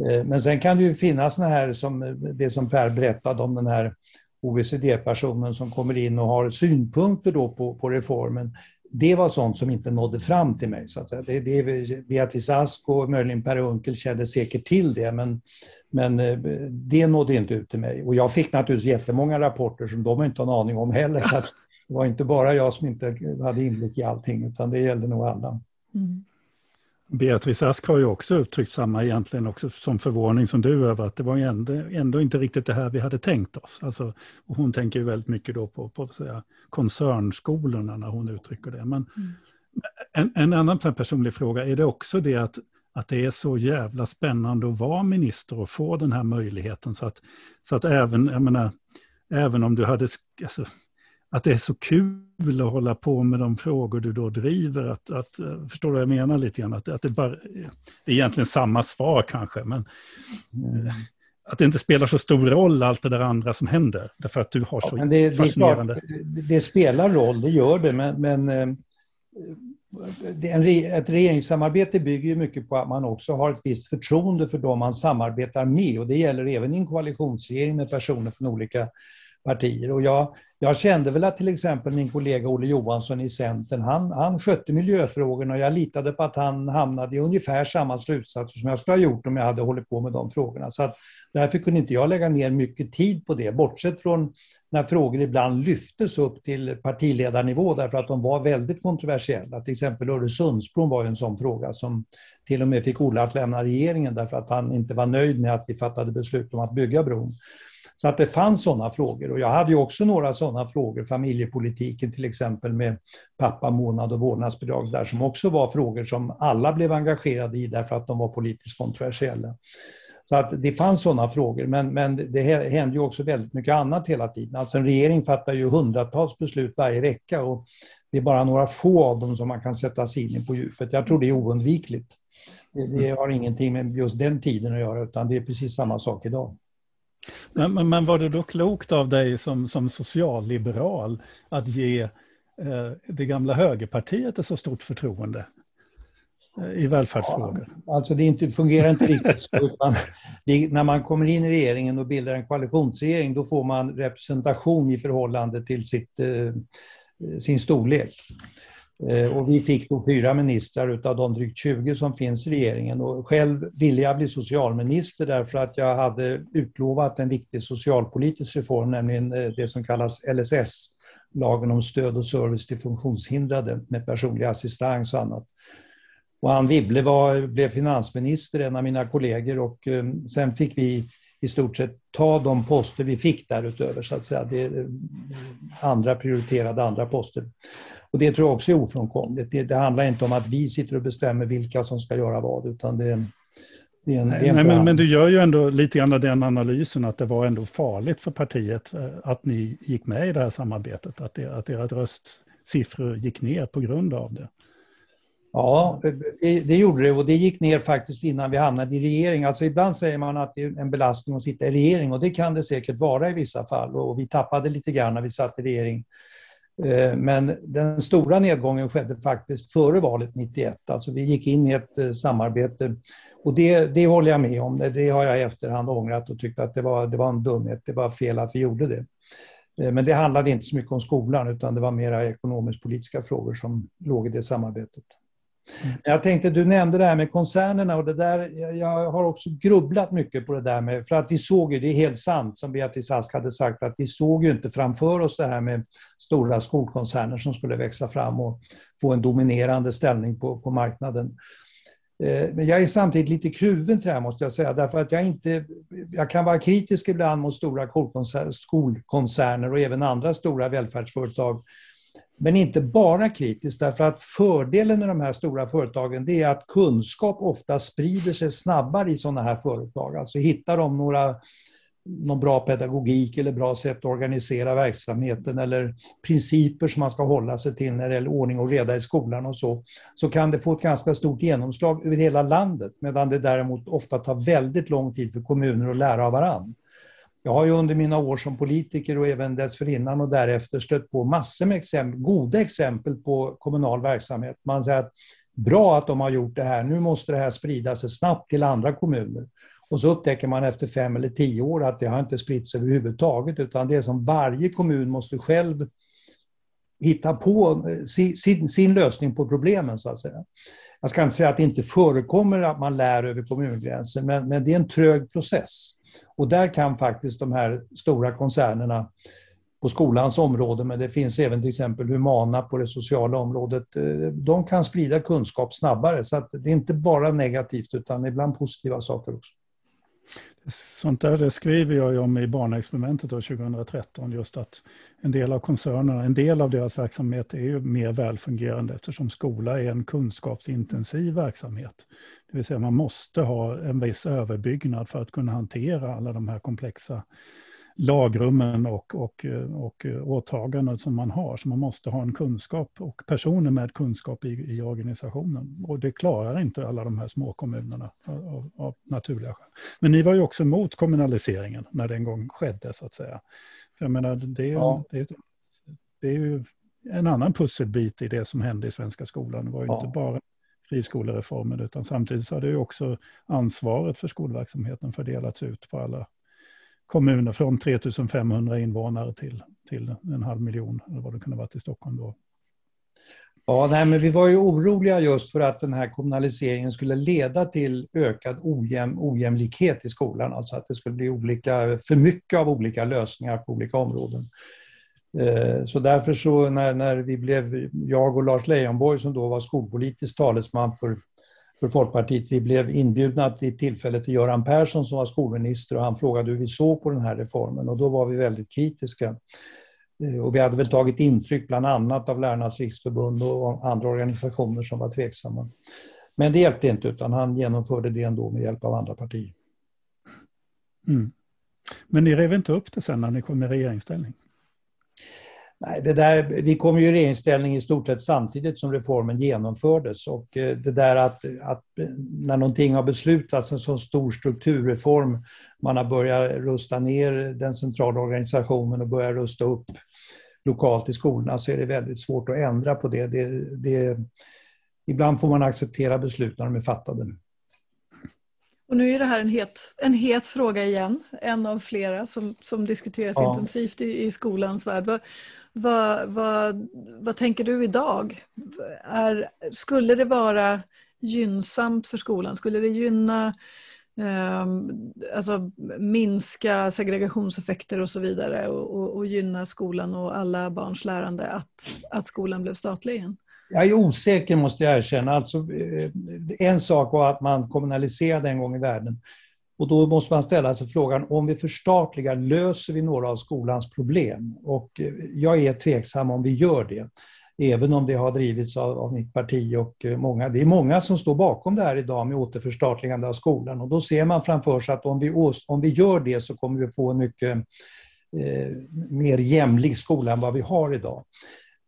Eh, men sen kan det ju finnas såna här som det som Per berättade om den här OECD-personen som kommer in och har synpunkter då på, på reformen. Det var sånt som inte nådde fram till mig. Så att säga. Det, det, Beatrice Ask och möjligen Per Unckel kände säkert till det men men eh, det nådde inte ut till mig. Och jag fick naturligtvis jättemånga rapporter som de inte har en aning om heller. Så det var inte bara jag som inte hade inblick i allting, utan det gällde nog alla. Mm. Beatrice Ask har ju också uttryckt samma egentligen också som förvåning som du över att det var ändå, ändå inte riktigt det här vi hade tänkt oss. Alltså, och hon tänker ju väldigt mycket då på, på säga, koncernskolorna när hon uttrycker det. Men mm. en, en annan personlig fråga, är det också det att att det är så jävla spännande att vara minister och få den här möjligheten. Så att, så att även, jag menar, även om du hade, alltså, att det är så kul att hålla på med de frågor du då driver. Att, att, eh, förstår du vad jag menar lite grann? Att, att det, bara, det är egentligen samma svar kanske, men mm. att det inte spelar så stor roll allt det där andra som händer. Därför att du har så ja, det, fascinerande... Det, klart, det, spelar roll, det gör det, men, men eh, ett regeringssamarbete bygger ju mycket på att man också har ett visst förtroende för de man samarbetar med och det gäller även i en koalitionsregering med personer från olika partier. Och jag, jag kände väl att till exempel min kollega Olle Johansson i Centern, han, han skötte miljöfrågorna och jag litade på att han hamnade i ungefär samma slutsatser som jag skulle ha gjort om jag hade hållit på med de frågorna. Så att därför kunde inte jag lägga ner mycket tid på det, bortsett från när frågor ibland lyftes upp till partiledarnivå därför att de var väldigt kontroversiella. Till exempel Öresundsbron var en sån fråga som till och med fick Olle att lämna regeringen därför att han inte var nöjd med att vi fattade beslut om att bygga bron. Så att det fanns sådana frågor och jag hade ju också några sådana frågor, familjepolitiken till exempel med pappamånad och vårdnadsbidrag där som också var frågor som alla blev engagerade i därför att de var politiskt kontroversiella. Så att det fanns sådana frågor, men, men det hände ju också väldigt mycket annat hela tiden. Alltså en regering fattar ju hundratals beslut varje vecka och det är bara några få av dem som man kan sätta sig in i på djupet. Jag tror det är oundvikligt. Det har ingenting med just den tiden att göra, utan det är precis samma sak idag. Men, men, men var det då klokt av dig som, som socialliberal att ge eh, det gamla högerpartiet ett så stort förtroende? i välfärdsfrågor? Ja, alltså det inte, fungerar inte riktigt så. Det, när man kommer in i regeringen och bildar en koalitionsregering då får man representation i förhållande till sitt, eh, sin storlek. Eh, och vi fick då fyra ministrar utav de drygt 20 som finns i regeringen. Och själv ville jag bli socialminister därför att jag hade utlovat en viktig socialpolitisk reform, nämligen eh, det som kallas LSS, lagen om stöd och service till funktionshindrade med personlig assistans och annat. Och Anne Wibble var, blev finansminister, en av mina kollegor, och eh, sen fick vi i stort sett ta de poster vi fick därutöver, så att säga. Det, andra prioriterade andra poster. Och det tror jag också är ofrånkomligt. Det, det, handlar inte om att vi sitter och bestämmer vilka som ska göra vad, utan det, en, Nej, en men, men, du gör ju ändå lite grann den analysen att det var ändå farligt för partiet eh, att ni gick med i det här samarbetet, att, det, att ert röstsiffror gick ner på grund av det. Ja, det, det, gjorde det och det gick ner faktiskt innan vi hamnade i regering. Alltså ibland säger man att det är en belastning att sitta i regering och det kan det säkert vara i vissa fall och vi tappade lite grann när vi satt i regering. Eh, men den stora nedgången skedde faktiskt före valet 91. Alltså vi gick in i ett eh, samarbete och det, det håller jag med om. Det har jag i efterhand ångrat och tyckt att det var, det var en dumhet. Det var fel att vi gjorde det. Eh, men det handlade inte så mycket om skolan utan det var mera ekonomisk-politiska frågor som låg i det samarbetet. Mm. Jag tänkte, du nämnde det här med koncernerna och det där, jag har också grubblat mycket på det där med, för att vi såg ju, det är helt sant som Beatrice Ask hade sagt, att vi såg ju inte framför oss det här med stora skolkoncerner som skulle växa fram och få en dominerande ställning på, på marknaden. Eh, men jag är samtidigt lite kluven till det här måste jag säga, därför att jag inte... Jag kan vara kritisk ibland mot stora skolkoncerner och även andra stora välfärdsföretag. Men inte bara kritiskt, därför att fördelen med de här stora företagen det är att kunskap ofta sprider sig snabbare i sådana här företag. Alltså hittar de några någon bra pedagogik eller bra sätt att organisera verksamheten eller principer som man ska hålla sig till när det gäller ordning och reda i skolan och så, så kan det få ett ganska stort genomslag över hela landet, medan det däremot ofta tar väldigt lång tid för kommuner att lära av varandra. Jag har ju under mina år som politiker och även dessförinnan och därefter stött på massor med exempel, goda exempel på kommunal verksamhet. Man säger att bra att de har gjort det här, nu måste det här sprida sig snabbt till andra kommuner. Och så upptäcker man efter fem eller tio år att det har inte spritts överhuvudtaget utan det är som varje kommun måste själv hitta på eh, sin, sin lösning på problemen så att säga. Jag ska inte säga att det inte förekommer att man lär över kommungränser men, men det är en trög process. Och där kan faktiskt de här stora koncernerna på skolans område, men det finns även till exempel Humana på det sociala området. Eh, de kan sprida kunskap snabbare, så att det är inte bara negativt utan ibland positiva saker också. Sånt där det skriver jag om i Barnexperimentet 2013, just att en del av koncernerna, en del av deras verksamhet är ju mer välfungerande eftersom skola är en kunskapsintensiv verksamhet. Det vill säga man måste ha en viss överbyggnad för att kunna hantera alla de här komplexa lagrummen och, och, och åtaganden som man har. Så man måste ha en kunskap och personer med kunskap i, i organisationen. Och det klarar inte alla de här små kommunerna av, av naturliga skäl. Men ni var ju också emot kommunaliseringen när det en gång skedde så att säga. För jag menar, det är, ja. det, det är ju en annan pusselbit i det som hände i svenska skolan. Det var ju ja. inte bara friskolereformen utan samtidigt så har det ju också ansvaret för skolverksamheten fördelats ut på alla kommuner från 3 500 invånare till, till en halv miljon, eller vad det kunde varit i Stockholm då. Ja, nej, men vi var ju oroliga just för att den här kommunaliseringen skulle leda till ökad ojäm, ojämlikhet i skolan, alltså att det skulle bli olika, för mycket av olika lösningar på olika områden. Eh, så därför så när, när vi blev, jag och Lars Leijonborg som då var skolpolitisk talesman för för Folkpartiet. Vi blev inbjudna vid tillfället till Göran Persson som var skolminister och han frågade hur vi såg på den här reformen och då var vi väldigt kritiska. Eh, och vi hade väl tagit intryck bland annat av Lärarnas riksförbund och andra organisationer som var tveksamma. Men det hjälpte inte utan han genomförde det ändå med hjälp av andra partier. Mm. Men ni rev inte upp det sen när ni kom i regeringsställning? Nej, det där, vi kom ju i regeringsställning i stort sett samtidigt som reformen genomfördes och eh, det där att, att när någonting har beslutats, en så stor strukturreform, man har börjat rusta ner den centrala organisationen och börjat rusta upp lokalt i skolorna så är det väldigt svårt att ändra på det. det, det ibland får man acceptera beslut när de är fattade. Och nu är det här en het, en het fråga igen, en av flera som, som diskuteras ja. intensivt i, i skolans värld. Vad, vad, vad, vad tänker du idag? Är, skulle det vara gynnsamt för skolan? Skulle det gynna eh, alltså minska segregationseffekter och så vidare och, och, och, gynna skolan och alla barns lärande att, att skolan blev statlig igen? Jag är osäker måste jag erkänna. Alltså, eh, en sak var att man kommunaliserade en gång i världen. Och då måste man ställa sig frågan, om vi förstatligar, löser vi några av skolans problem? Och eh, jag är tveksam om vi gör det. Även om det har drivits av, av mitt parti och eh, många. Det är många som står bakom det här idag med återförstatligande av skolan. Och då ser man framför sig att om vi, om vi gör det så kommer vi få en mycket eh, mer jämlik skola än vad vi har idag.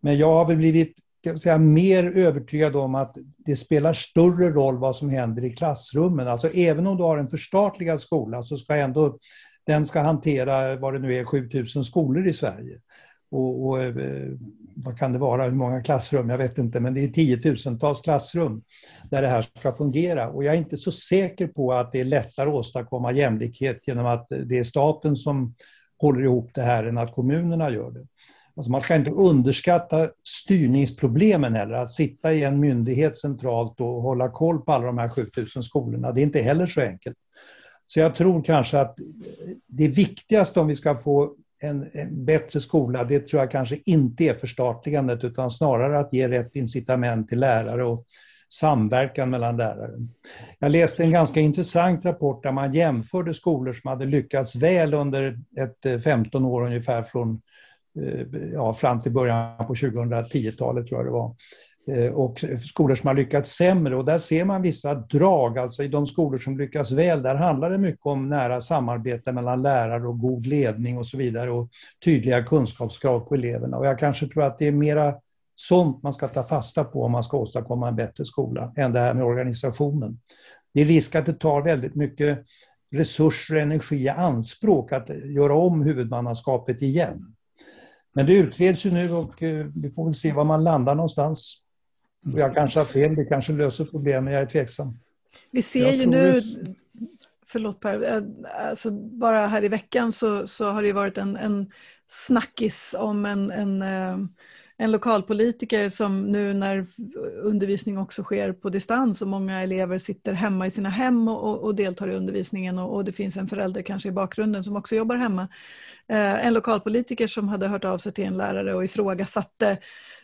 Men jag har väl blivit säga, mer övertygad om att det spelar större roll vad som händer i klassrummen. Alltså även om du har en förstatligad skola så ska ändå den ska hantera vad det nu är 7000 skolor i Sverige. Och, och, eh, vad kan det vara, hur många klassrum, jag vet inte, men det är tiotusentals klassrum där det här ska fungera. Och jag är inte så säker på att det är lättare att åstadkomma jämlikhet genom att det är staten som håller ihop det här än att kommunerna gör det. Alltså man ska inte underskatta styrningsproblemen heller. Att sitta i en myndighet centralt och hålla koll på alla de här 7000 skolorna, det är inte heller så enkelt. Så jag tror kanske att det viktigaste om vi ska få en, en, bättre skola, det tror jag kanske inte är förstatligandet utan snarare att ge rätt incitament till lärare och samverkan mellan lärare. Jag läste en ganska intressant rapport där man jämförde skolor som hade lyckats väl under ett eh, 15 år ungefär från Eh, ja, fram till början på 2010-talet tror jag det var. Eh, och skolor som har lyckats sämre och där ser man vissa drag, alltså i de skolor som lyckas väl, där handlar det mycket om nära samarbete mellan lärare och god ledning och så vidare och tydliga kunskapskrav på eleverna. Och jag kanske tror att det är mera sånt man ska ta fasta på om man ska åstadkomma en bättre skola, än det här med organisationen. Det är risk att det tar väldigt mycket resurser och energi i anspråk att göra om huvudmannaskapet igen. Men det utreds ju nu och eh, vi får väl se var man landar någonstans. Jag kanske har fel, det kanske löser problemen, jag är tveksam. Vi ser ju nu, förlåt Per, eh, alltså bara här i veckan så, så har det varit en, en snackis om en, en, eh, en lokalpolitiker som nu när undervisning också sker på distans och många elever sitter hemma i sina hem och, och deltar i undervisningen och, och, det finns en förälder kanske i bakgrunden som också jobbar hemma. Eh, en lokalpolitiker som hade hört av sig till en lärare och ifrågasatte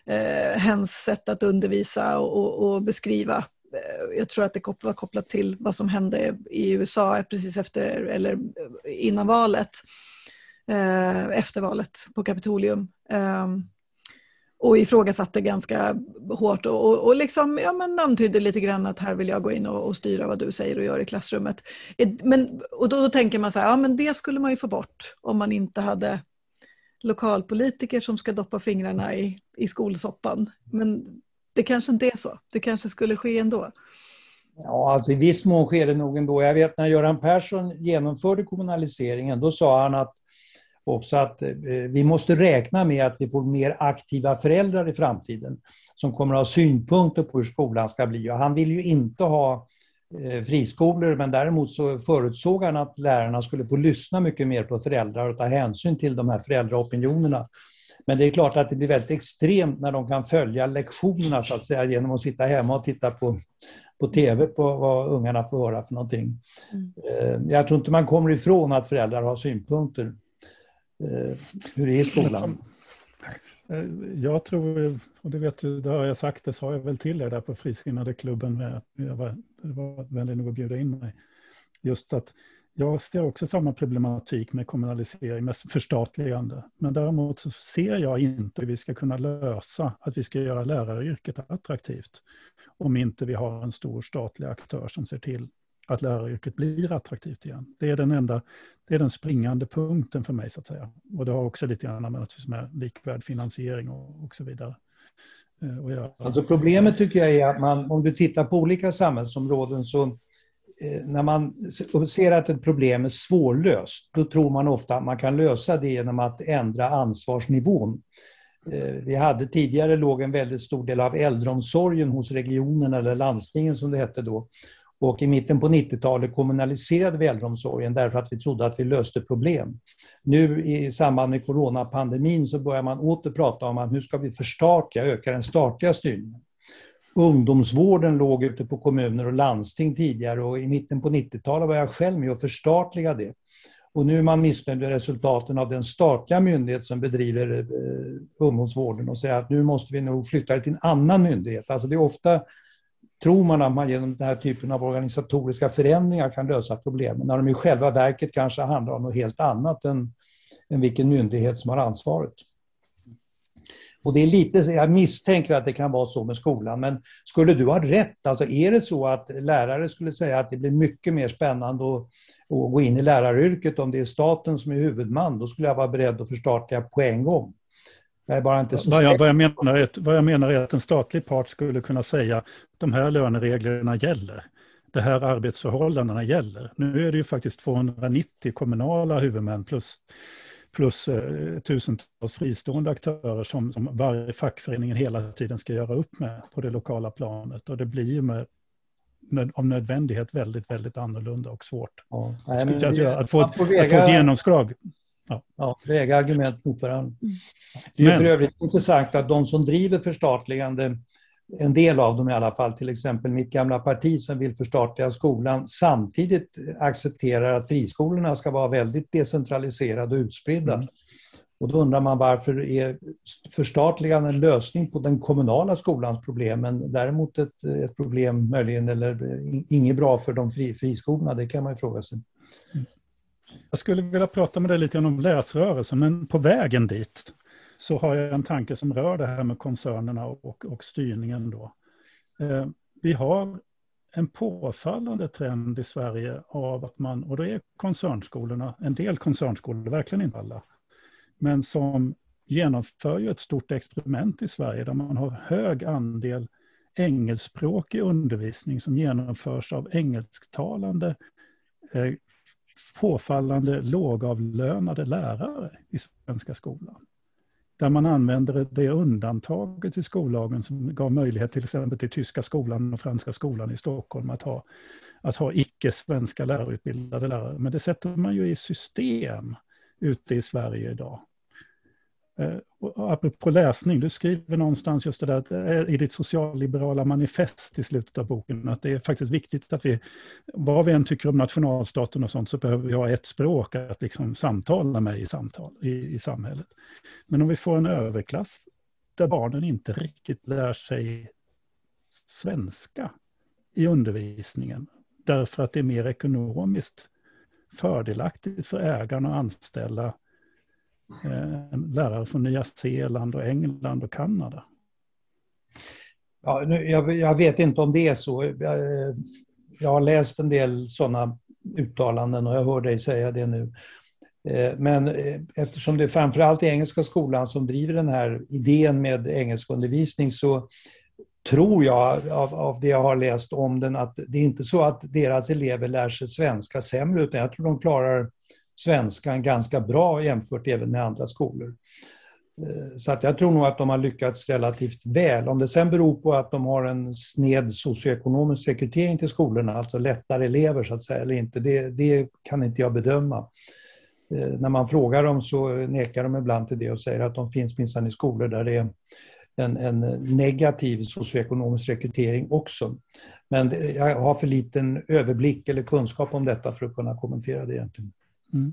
eh, hens sätt att undervisa och, och beskriva. Eh, jag tror att det var kopplat till vad som hände i USA precis efter eller innan valet. Eh, efter valet på Kapitolium. Ehm, och ifrågasatte ganska hårt och, och, och liksom, ja, men antydde lite grann att här vill jag gå in och, och styra vad du säger och gör i klassrummet. Men, och då, då, tänker man så här, ja men det skulle man ju få bort om man inte hade lokalpolitiker som ska doppa fingrarna i, i skolsoppan. Men det kanske inte är så, det kanske skulle ske ändå. Ja, alltså i viss mån sker det nog ändå. Jag vet när Göran Persson genomförde kommunaliseringen, då sa han att också att eh, vi måste räkna med att vi får mer aktiva föräldrar i framtiden som kommer att ha synpunkter på hur skolan ska bli. Och han vill ju inte ha eh, friskolor men däremot så förutsåg han att lärarna skulle få lyssna mycket mer på föräldrar och ta hänsyn till de här föräldraopinionerna. Men det är klart att det blir väldigt extremt när de kan följa lektionerna så att säga genom att sitta hemma och titta på, på TV på vad ungarna får höra för någonting. Mm. Eh, jag tror inte man kommer ifrån att föräldrar har synpunkter. Eh, hur är skolan? Eh, jag tror, och det vet du, det har jag sagt, det sa jag väl till er där på Frisinnade klubben, med att jag var, det var vänlig nog att bjuda in mig. Just att jag ser också samma problematik med kommunalisering, med förstatligande. Men däremot så ser jag inte hur vi ska kunna lösa att vi ska göra läraryrket attraktivt. Om inte vi har en stor statlig aktör som ser till att läraryrket blir attraktivt igen. Det är den enda, det är den springande punkten för mig så att säga. Och det har också lite grann med, med likvärd finansiering och, och så vidare. Eh, och jag... Alltså problemet tycker jag är att man, om du tittar på olika samhällsområden så eh, när man ser att ett problem är svårlöst, då tror man ofta att man kan lösa det genom att ändra ansvarsnivån. Eh, vi hade tidigare låg en väldigt stor del av äldreomsorgen hos regionen eller landstingen som det hette då. Och i mitten på 90-talet kommunaliserade vi äldreomsorgen därför att vi trodde att vi löste problem. Nu i samband med coronapandemin så börjar man åter prata om att nu ska vi förstatliga, öka den statliga styrningen. Ungdomsvården låg ute på kommuner och landsting tidigare och i mitten på 90-talet var jag själv med och förstatliga det. Och nu är man missnöjd med resultaten av den statliga myndighet som bedriver eh, ungdomsvården och säger att nu måste vi nog flytta det till en annan myndighet. Alltså det är ofta tror man att man genom den här typen av organisatoriska förändringar kan lösa problemen, när de i själva verket kanske handlar om något helt annat än, än vilken myndighet som har ansvaret. Och det är lite, jag misstänker att det kan vara så med skolan, men skulle du ha rätt? Alltså är det så att lärare skulle säga att det blir mycket mer spännande att, att gå in i läraryrket om det är staten som är huvudman, då skulle jag vara beredd att förstatliga på en gång. Jag är bara inte så vad, jag, vad, jag menar är, vad jag menar är att en statlig part skulle kunna säga de här lönereglerna gäller. De här arbetsförhållandena gäller. Nu är det ju faktiskt 290 kommunala huvudmän plus, plus eh, tusentals fristående aktörer som, som varje fackförening hela tiden ska göra upp med på det lokala planet. Och det blir ju med, med, av nödvändighet väldigt, väldigt annorlunda och svårt. Ja, nej, att, att, att, få, att få ett genomslag Ja. väga argument mot varandra. Mm. Det är Men, för övrigt intressant att de som driver förstatligande, en del av dem i alla fall, till exempel mitt gamla parti som vill förstatliga skolan, samtidigt accepterar att friskolorna ska vara väldigt decentraliserade och utspridda. Mm. Och då undrar man varför är förstatligande en lösning på den kommunala skolans problem, men däremot ett, ett problem möjligen, eller inget bra för de fri, friskolorna, det kan man ju fråga sig. Mm. Jag skulle vilja prata med dig lite om läsrörelsen, men på vägen dit så har jag en tanke som rör det här med koncernerna och, och styrningen. Då. Eh, vi har en påfallande trend i Sverige av att man, och då är koncernskolorna, en del koncernskolor, verkligen inte alla, men som genomför ju ett stort experiment i Sverige där man har hög andel engelskspråkig undervisning som genomförs av engelsktalande eh, påfallande lågavlönade lärare i svenska skolan. Där man använder det undantaget i skollagen som gav möjlighet till exempel till tyska skolan och franska skolan i Stockholm att ha, att ha icke-svenska lärarutbildade lärare. Men det sätter man ju i system ute i Sverige idag. Eh, och apropå läsning, du skriver någonstans just det där i ditt socialliberala manifest i slutet av boken, att det är faktiskt viktigt att vi, vad vi än tycker om nationalstaten och sånt, så behöver vi ha ett språk att liksom samtala med i, samtal, i, i samhället. Men om vi får en överklass där barnen inte riktigt lär sig svenska i undervisningen, därför att det är mer ekonomiskt fördelaktigt för ägarna att anställa Eh, lärare från Nya Zeeland och England och Kanada. Ja, nu, jag, jag, vet inte om det är så. Jag, jag har läst en del sådana uttalanden och jag hör dig säga det nu. Eh, men eftersom det framförallt är Engelska skolan som driver den här idén med engelskundervisning så tror jag av, av det jag har läst om den att det är inte så att deras elever lär sig svenska sämre utan jag tror de klarar svenskan ganska bra jämfört även med andra skolor. Eh, så att jag tror nog att de har lyckats relativt väl. Om det sen beror på att de har en sned socioekonomisk rekrytering till skolorna, alltså lättare elever så att säga, eller inte, det, det kan inte jag bedöma. Eh, när man frågar dem så nekar de ibland till det och säger att de finns minsann i skolor där det är en, en negativ socioekonomisk rekrytering också. Men jag har för liten överblick eller kunskap om detta för att kunna kommentera det egentligen. Mm.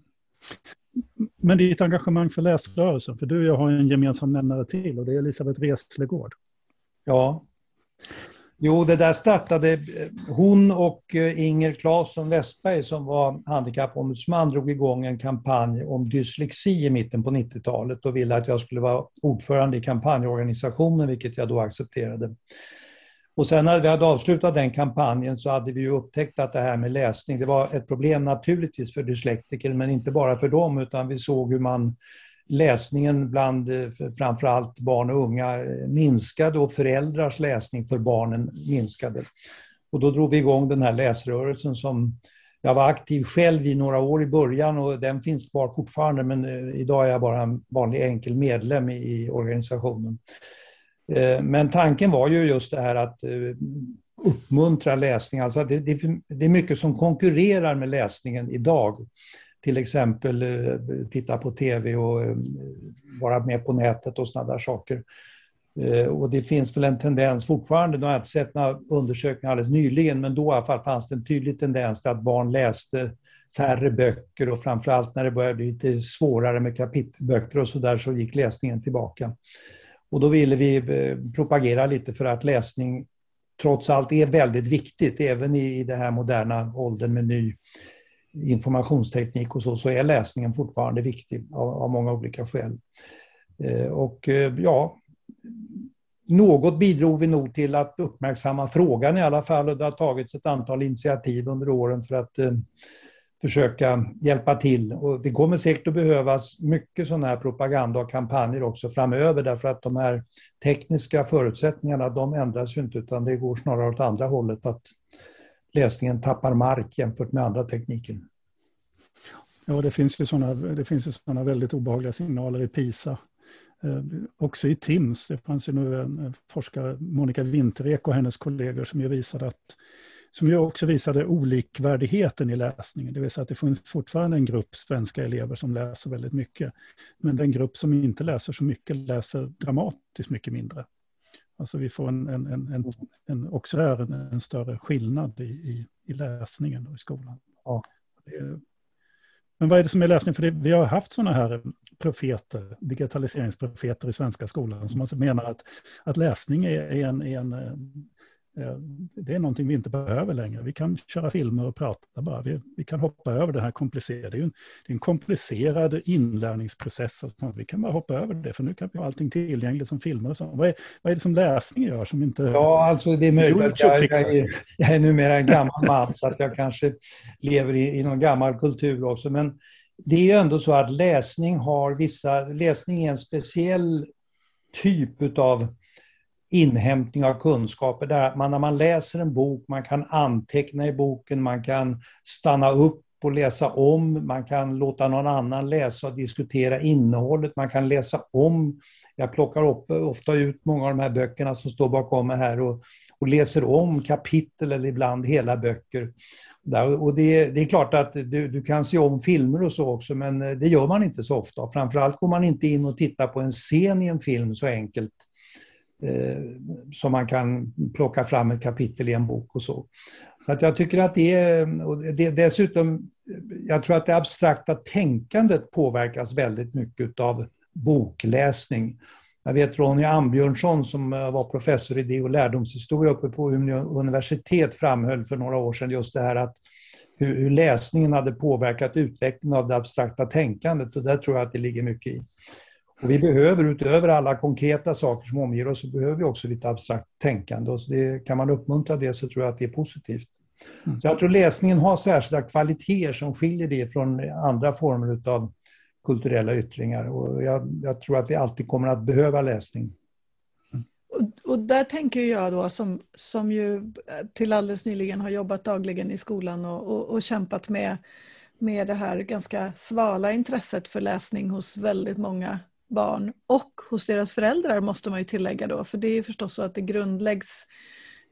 Men ditt engagemang för läsrörelsen, för du och jag har en gemensam nämnare till och det är Elisabeth Reslegård. Ja. Jo, det där startade, eh, hon och eh, Inger Claesson Westberg som var handikappombudsman drog igång en kampanj om dyslexi i mitten på 90-talet och ville att jag skulle vara ordförande i kampanjorganisationen, vilket jag då accepterade. Och sen när vi hade avslutat den kampanjen så hade vi ju upptäckt att det här med läsning, det var ett problem naturligtvis för dyslektiker, men inte bara för dem, utan vi såg hur man läsningen bland framförallt barn och unga minskade och föräldrars läsning för barnen minskade. Och då drog vi igång den här läsrörelsen som jag var aktiv själv i några år i början och den finns kvar fortfarande men eh, idag är jag bara en vanlig enkel medlem i organisationen. Eh, men tanken var ju just det här att eh, uppmuntra läsning. Alltså det, det, det är mycket som konkurrerar med läsningen idag. Till exempel eh, titta på tv och vara med på nätet och sådana där saker. Och det finns väl en tendens fortfarande, nu har jag inte sett några undersökningar alldeles nyligen, men då i alla fall fanns det en tydlig tendens till att barn läste färre böcker och framförallt när det började bli lite svårare med kapitelböcker och sådär så gick läsningen tillbaka. Och då ville vi eh, propagera lite för att läsning trots allt är väldigt viktigt. Även i den här moderna åldern med ny informationsteknik och så, så är läsningen fortfarande viktig av, av många olika skäl. Eh, och eh, ja, något bidrog vi nog till att uppmärksamma frågan i alla fall och det har tagits ett antal initiativ under åren för att försöka hjälpa till. Och det kommer säkert att behövas mycket sådana här propaganda och kampanjer också framöver därför att de här tekniska förutsättningarna de ändras ju inte utan det går snarare åt andra hållet att läsningen tappar mark jämfört med andra tekniker. Ja, det finns ju sådana, det finns ju sådana väldigt obehagliga signaler i PISA. Eh, också i TIMS, det fanns ju nu en forskare, Monica Winterek och hennes kollegor som ju visade att som ju också visade olikvärdigheten i läsningen. Det vill säga att det finns fortfarande en grupp svenska elever som läser väldigt mycket. Men den grupp som inte läser så mycket läser dramatiskt mycket mindre. Alltså vi får en, en, en, en också här en, större skillnad i, i, i läsningen i skolan. Ja. Det, men vad är det som är läsning? För det, vi har haft sådana här profeter, digitaliseringsprofeter i svenska skolan som alltså menar att, att läsning är, är en, är en Eh, det är någonting vi inte behöver längre. Vi kan köra filmer och prata bara. Vi, vi kan hoppa över det här komplicerade. Det är, en, det är en komplicerad inlärningsprocess. Alltså vi kan bara hoppa över det, för nu kan vi ha allting tillgängligt som filmer och så. Vad är, vad är det som läsning gör som inte... Ja, alltså det är möjligt att jag, jag, är, jag är numera en gammal man, så att jag kanske lever i, i någon gammal kultur också. Men det är ju ändå så att läsning har vissa... Läsning är en speciell typ av inhämtning av kunskaper. Där man, när man läser en bok, man kan anteckna i boken, man kan stanna upp och läsa om, man kan låta någon annan läsa och diskutera innehållet, man kan läsa om. Jag plockar upp, ofta ut många av de här böckerna som står bakom mig här och, och läser om kapitel eller ibland hela böcker. Och det, det, är klart att du, du, kan se om filmer och så också, men eh, det gör man inte så ofta. Framförallt går man inte in och tittar på en scen i en film så enkelt Eh, som man kan plocka fram ett kapitel i en bok och så. Så att jag tycker att det är, och det, dessutom, jag tror att det abstrakta tänkandet påverkas väldigt mycket av bokläsning. Jag vet Ronny Ambjörnsson som eh, var professor i idé och lärdomshistoria uppe på Umeå universitet framhöll för några år sedan just det här att hur, hur läsningen hade påverkat utvecklingen av det abstrakta tänkandet och där tror jag att det ligger mycket i. Och vi behöver utöver alla konkreta saker som omger oss, så behöver vi också lite abstrakt tänkande. Och det, kan man uppmuntra det så tror jag att det är positivt. Mm. Så jag tror läsningen har särskilda kvaliteter som skiljer det från andra former av kulturella yttringar. Och jag, jag, tror att vi alltid kommer att behöva läsning. Och, och, där tänker jag då som, som ju till alldeles nyligen har jobbat dagligen i skolan och, och, och kämpat med, med det här ganska svala intresset för läsning hos väldigt många barn och hos deras föräldrar måste man ju tillägga då, för det är förstås så att det grundläggs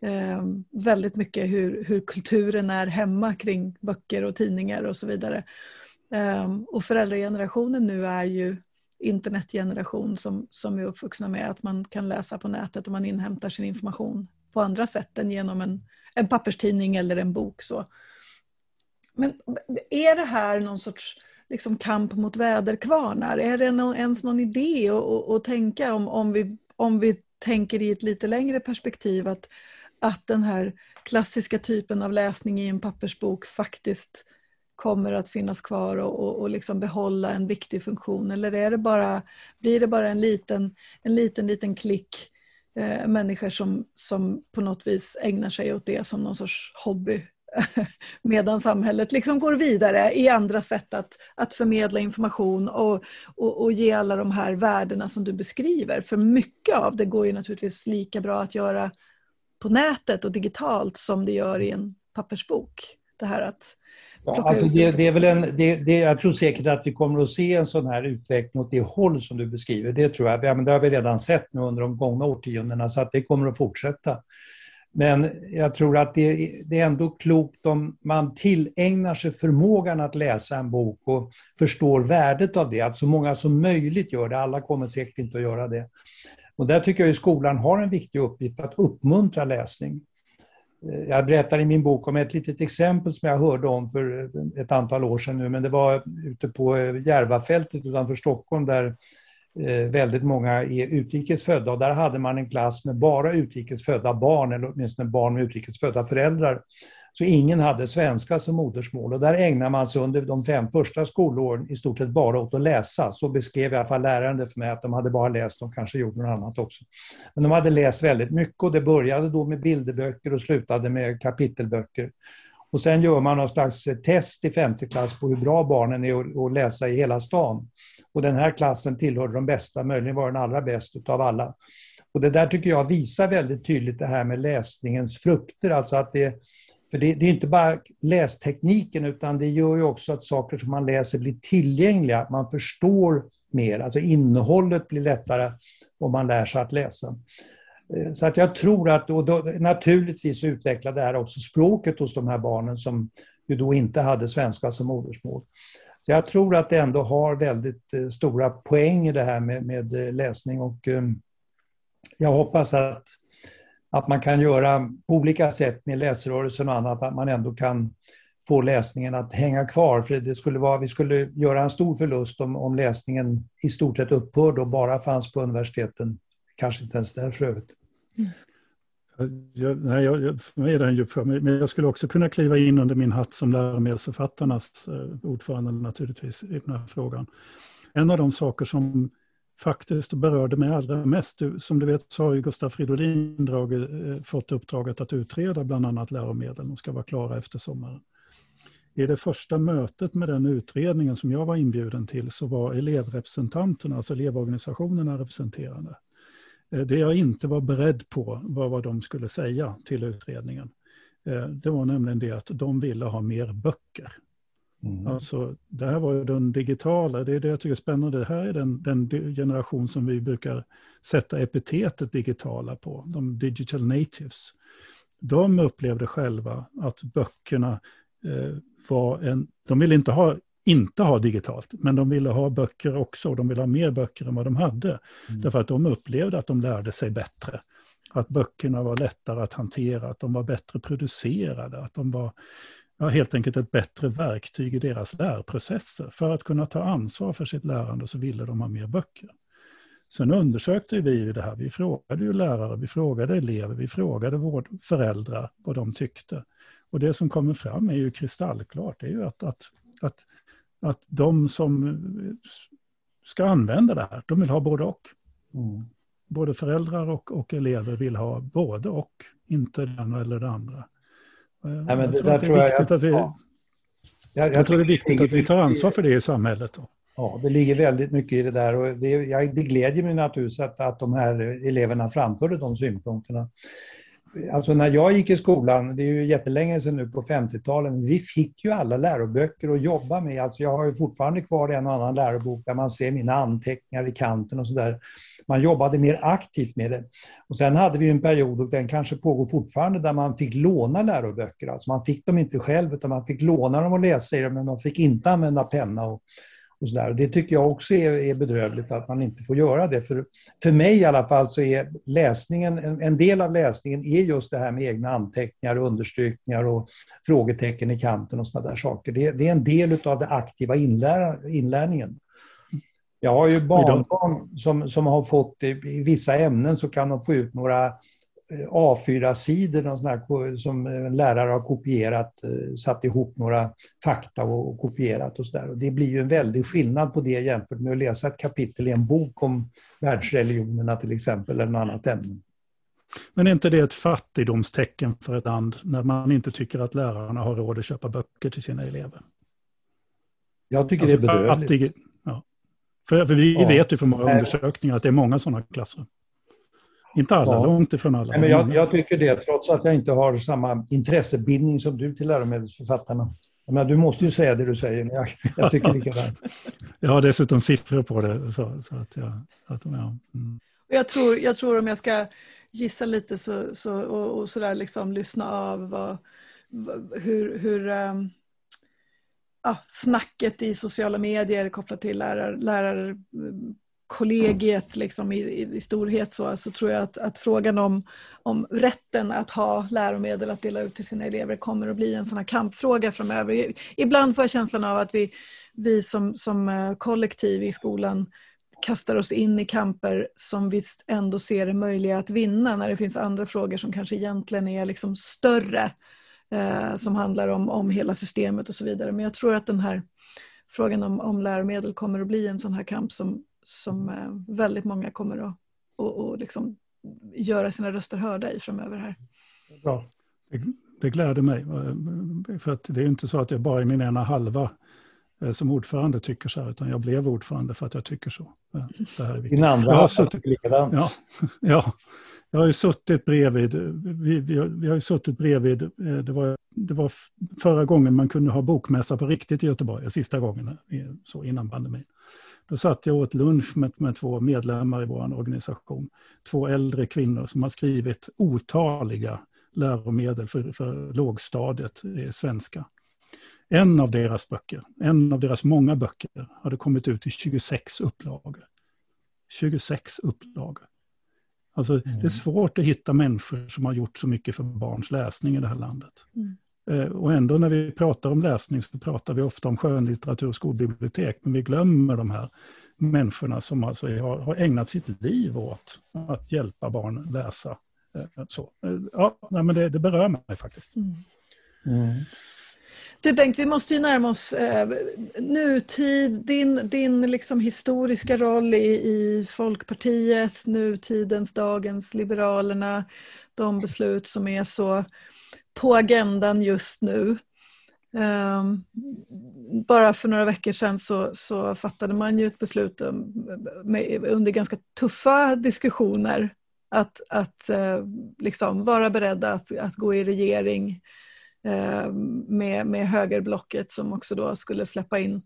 eh, väldigt mycket hur, hur kulturen är hemma kring böcker och tidningar och så vidare. Eh, och föräldragenerationen nu är ju internetgeneration som, som är uppvuxna med att man kan läsa på nätet och man inhämtar sin information på andra sätt än genom en, en papperstidning eller en bok. Så. Men är det här någon sorts liksom kamp mot väderkvarnar? Är det någon, ens någon idé att, att tänka om, om, vi, om vi tänker i ett lite längre perspektiv att, att den här klassiska typen av läsning i en pappersbok faktiskt kommer att finnas kvar och, och, och liksom behålla en viktig funktion? Eller är det bara, blir det bara en liten, en liten, liten klick eh, människor som, som på något vis ägnar sig åt det som någon sorts hobby medan samhället liksom går vidare i andra sätt att, att förmedla information och, och, och, ge alla de här värdena som du beskriver. För mycket av det går ju naturligtvis lika bra att göra på nätet och digitalt som det gör i en pappersbok. Det här att Ja, alltså det, det, är väl en, det, det, jag tror säkert att vi kommer att se en sån här utveckling åt det håll som du beskriver. Det tror jag. Ja, men det har vi redan sett nu under de gångna årtiondena så att det kommer att fortsätta. Men jag tror att det, det, är ändå klokt om man tillägnar sig förmågan att läsa en bok och förstår värdet av det, att så många som möjligt gör det. Alla kommer säkert inte att göra det. Och där tycker jag att skolan har en viktig uppgift att uppmuntra läsning. Eh, jag berättar i min bok om ett litet exempel som jag hörde om för eh, ett antal år sedan nu, men det var ute på eh, Järvafältet utanför Stockholm där Eh, väldigt många är utrikes födda och där hade man en klass med bara utrikes födda barn, eller åtminstone barn med utrikes födda föräldrar. Så ingen hade svenska som modersmål och där ägnar man sig under de fem första skolåren i stort sett bara åt att läsa. Så beskrev i alla fall läraren det för mig, att de hade bara läst, de kanske gjorde något annat också. Men de hade läst väldigt mycket och det började då med bilderböcker och slutade med kapitelböcker. Och sen gör man någon slags eh, test i femte klass på hur bra barnen är att läsa i hela stan. Och den här klassen tillhörde de bästa, möjligen var den allra bäst utav alla. Och det där tycker jag visar väldigt tydligt det här med läsningens frukter, alltså att det för det, det, är inte bara lästekniken utan det gör ju också att saker som man läser blir tillgängliga. Man förstår mer, alltså innehållet blir lättare om man lär sig att läsa. Eh, så att jag tror att, och då, naturligtvis utvecklar det här också språket hos de här barnen som ju då inte hade svenska som modersmål. Så jag tror att det ändå har väldigt eh, stora poäng i det här med, med eh, läsning och jag hoppas att, att man kan göra på olika sätt med läsrörelsen och annat, att man ändå kan få läsningen att hänga kvar. För det skulle vara, vi skulle göra en stor förlust om, om läsningen i stort sett upphörde och bara fanns på universiteten. Kanske inte ens där för övrigt. Mm. Jag, nej, jag, för mig är det en djup Men jag skulle också kunna kliva in under min hatt som läromedelsförfattarnas eh, ordförande naturligtvis i den här frågan. En av de saker som faktiskt berörde mig allra mest, som du vet så har ju Gustav Fridolin dragit, eh, fått uppdraget att utreda bland annat läromedel. De ska vara klara efter sommaren. I det första mötet med den utredningen som jag var inbjuden till så var elevrepresentanterna, alltså elevorganisationerna representerade. Eh, det jag inte var beredd på var vad de skulle säga till utredningen. Eh, det var nämligen det att de ville ha mer böcker. Mm. Alltså, det här var ju den digitala, det är det jag tycker är spännande. Det här är den, den generation som vi brukar sätta epitetet digitala på, de digital natives. De upplevde själva att böckerna eh, var en, de ville inte ha inte ha digitalt, men de ville ha böcker också. De ville ha mer böcker än vad de hade. Mm. Därför att de upplevde att de lärde sig bättre. Att böckerna var lättare att hantera, att de var bättre producerade, att de var ja, helt enkelt ett bättre verktyg i deras lärprocesser. För att kunna ta ansvar för sitt lärande så ville de ha mer böcker. Sen undersökte vi ju det här. Vi frågade ju lärare, vi frågade elever, vi frågade vård, föräldrar vad de tyckte. Och det som kommer fram är ju kristallklart. Det är ju att, att, att att de som ska använda det här, de vill ha både och. Mm. Både föräldrar och, och elever vill ha både och, inte det ena eller det andra. Nej, jag tror att det är viktigt att vi... Jag, jag, tror det är viktigt att vi tar ansvar för det i samhället. Då. Ja, det ligger väldigt mycket i det där och det, jag, det glädjer mig naturligtvis att, att de här eleverna framförde de synpunkterna. Alltså när jag gick i skolan, det är ju jättelänge sedan nu på 50-talet, vi fick ju alla läroböcker att jobba med. Alltså jag har ju fortfarande kvar en och annan lärobok där man ser mina anteckningar i kanten och sådär. Man jobbade mer aktivt med det. Och sen hade vi en period, och den kanske pågår fortfarande, där man fick låna läroböcker. Alltså man fick dem inte själv, utan man fick låna dem och läsa i dem, men man fick inte använda penna och och så där. Det tycker jag också är, är bedrövligt att man inte får göra det. För, för mig i alla fall så är läsningen, en, en del av läsningen är just det här med egna anteckningar och understrykningar och frågetecken i kanten och sådana där saker. Det, det är en del av det aktiva inlär, inlärningen. Jag har ju barnbarn som, som har fått, i vissa ämnen så kan de få ut några A4-sidor som en lärare har kopierat, eh, satt ihop några fakta och kopierat och sådär. Det blir ju en väldig skillnad på det jämfört med att läsa ett kapitel i en bok om världsreligionerna till exempel, eller något annat ämne. Men är inte det ett fattigdomstecken för ett land när man inte tycker att lärarna har råd att köpa böcker till sina elever? Jag tycker alltså, det är alltså, bedrövligt. Fattig, ja. För, för vi ja. vet ju från många undersökningar att det är många sådana klasser. Inte alla, ja. långt ifrån alla. Nej, men jag, jag, tycker det, trots att jag inte har samma intressebindning som du till läromedelsförfattarna. Men du måste ju säga det du säger, men jag, jag tycker likadant. jag har dessutom siffror på det. Så, så att jag, att, ja. Mm. jag, tror, jag tror om jag ska gissa lite så, så, och, och sådär liksom lyssna av vad, hur, hur um, ah, snacket i sociala medier kopplat till lärar, lärar kollegiet liksom i, i, storhet så, så tror jag att, att frågan om, om rätten att ha läromedel att dela ut till sina elever kommer att bli en sån här kampfråga framöver. Ibland får jag känslan av att vi, vi som, som eh, kollektiv i skolan kastar oss in i kamper som vi ändå ser är möjliga att vinna när det finns andra frågor som kanske egentligen är liksom större eh, som handlar om, om hela systemet och så vidare. Men jag tror att den här frågan om, om läromedel kommer att bli en sån här kamp som, som eh, väldigt många kommer att och, och liksom göra sina röster hörda i framöver här. Ja, det, det gläder mig. För att det är inte så att jag bara i min ena halva eh, som ordförande tycker så här, utan jag blev ordförande för att jag tycker så. Det här är Din andra halva suttit, likadant. Ja, ja, jag har ju suttit bredvid, vi, vi, vi har ju suttit bredvid, eh, det var, det var förra gången man kunde ha bokmässa på riktigt i Göteborg, sista gången så innan pandemin. Då satt jag åt lunch med, med två medlemmar i vår organisation. Två äldre kvinnor som har skrivit otaliga läromedel för, för lågstadiet i svenska. En av deras böcker, en av deras många böcker, hade kommit ut i 26 upplagor. 26 upplagor. Alltså, mm. Det är mm. svårt att hitta människor som har gjort så mycket för barns läsning i det här landet. Mm. Eh, och ändå när vi pratar om läsning så pratar vi ofta om skönlitteratur och skolbibliotek, men vi glömmer de här människorna som alltså har, har ägnat sitt liv åt att hjälpa barn läsa. Eh, så. Eh, ja, men det, det berör mig faktiskt. Mm. Mm. Du Bengt, vi måste ju närma oss eh, nutid, din, din liksom historiska roll i, i Folkpartiet, nutidens, dagens Liberalerna, de beslut som är så på agendan just nu. Um, bara för några veckor sedan så, så fattade man ju ett beslut med, under ganska tuffa diskussioner att, att uh, liksom vara beredda att, att gå i regering uh, med, med högerblocket som också då skulle släppa in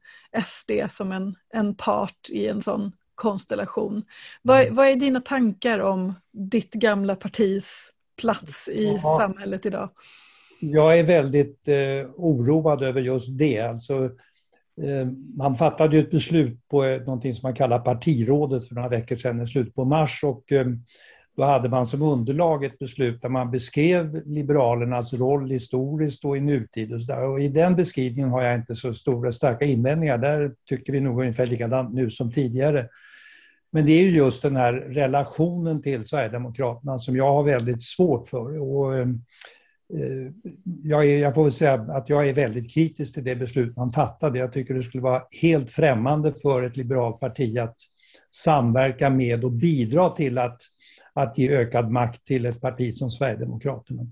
SD som en, en part i en sån konstellation. Vad, mm. vad är dina tankar om ditt gamla partis plats i ja. samhället idag? Jag är väldigt eh, oroad över just det. Alltså, eh, man fattade ju ett beslut på eh, någonting som man kallar partirådet för några veckor sedan, i slutet på mars. Och, eh, då hade man som underlag ett beslut där man beskrev Liberalernas roll historiskt och i nutid. Och, så där. och I den beskrivningen har jag inte så stora starka invändningar. Där tycker vi nog ungefär likadant nu som tidigare. Men det är ju just den här relationen till Sverigedemokraterna som jag har väldigt svårt för. Och, eh, Eh, jag, är, jag får väl säga att jag är väldigt kritisk till det beslut man fattade. Jag tycker det skulle vara helt främmande för ett liberalt parti att samverka med och bidra till att, att ge ökad makt till ett parti som Sverigedemokraterna.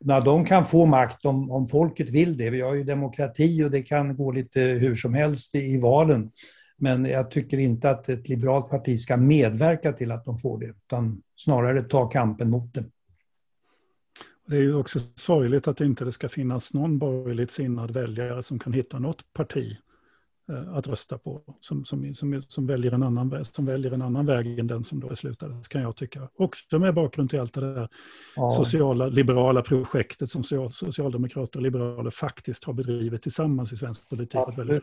När de kan få makt om, om folket vill det. Vi har ju demokrati och det kan gå lite hur som helst i, i valen. Men jag tycker inte att ett liberalt parti ska medverka till att de får det, utan snarare ta kampen mot det. Det är ju också sorgligt att det inte ska finnas någon borgerligt sinnad väljare som kan hitta något parti eh, att rösta på som, som, som, som, väljer en annan, som väljer en annan väg än den som då beslutades, kan jag tycka. Också med bakgrund till allt det där ja. sociala, liberala projektet som socialdemokrater och liberaler faktiskt har bedrivit tillsammans i svensk politik. Ja. Väldigt.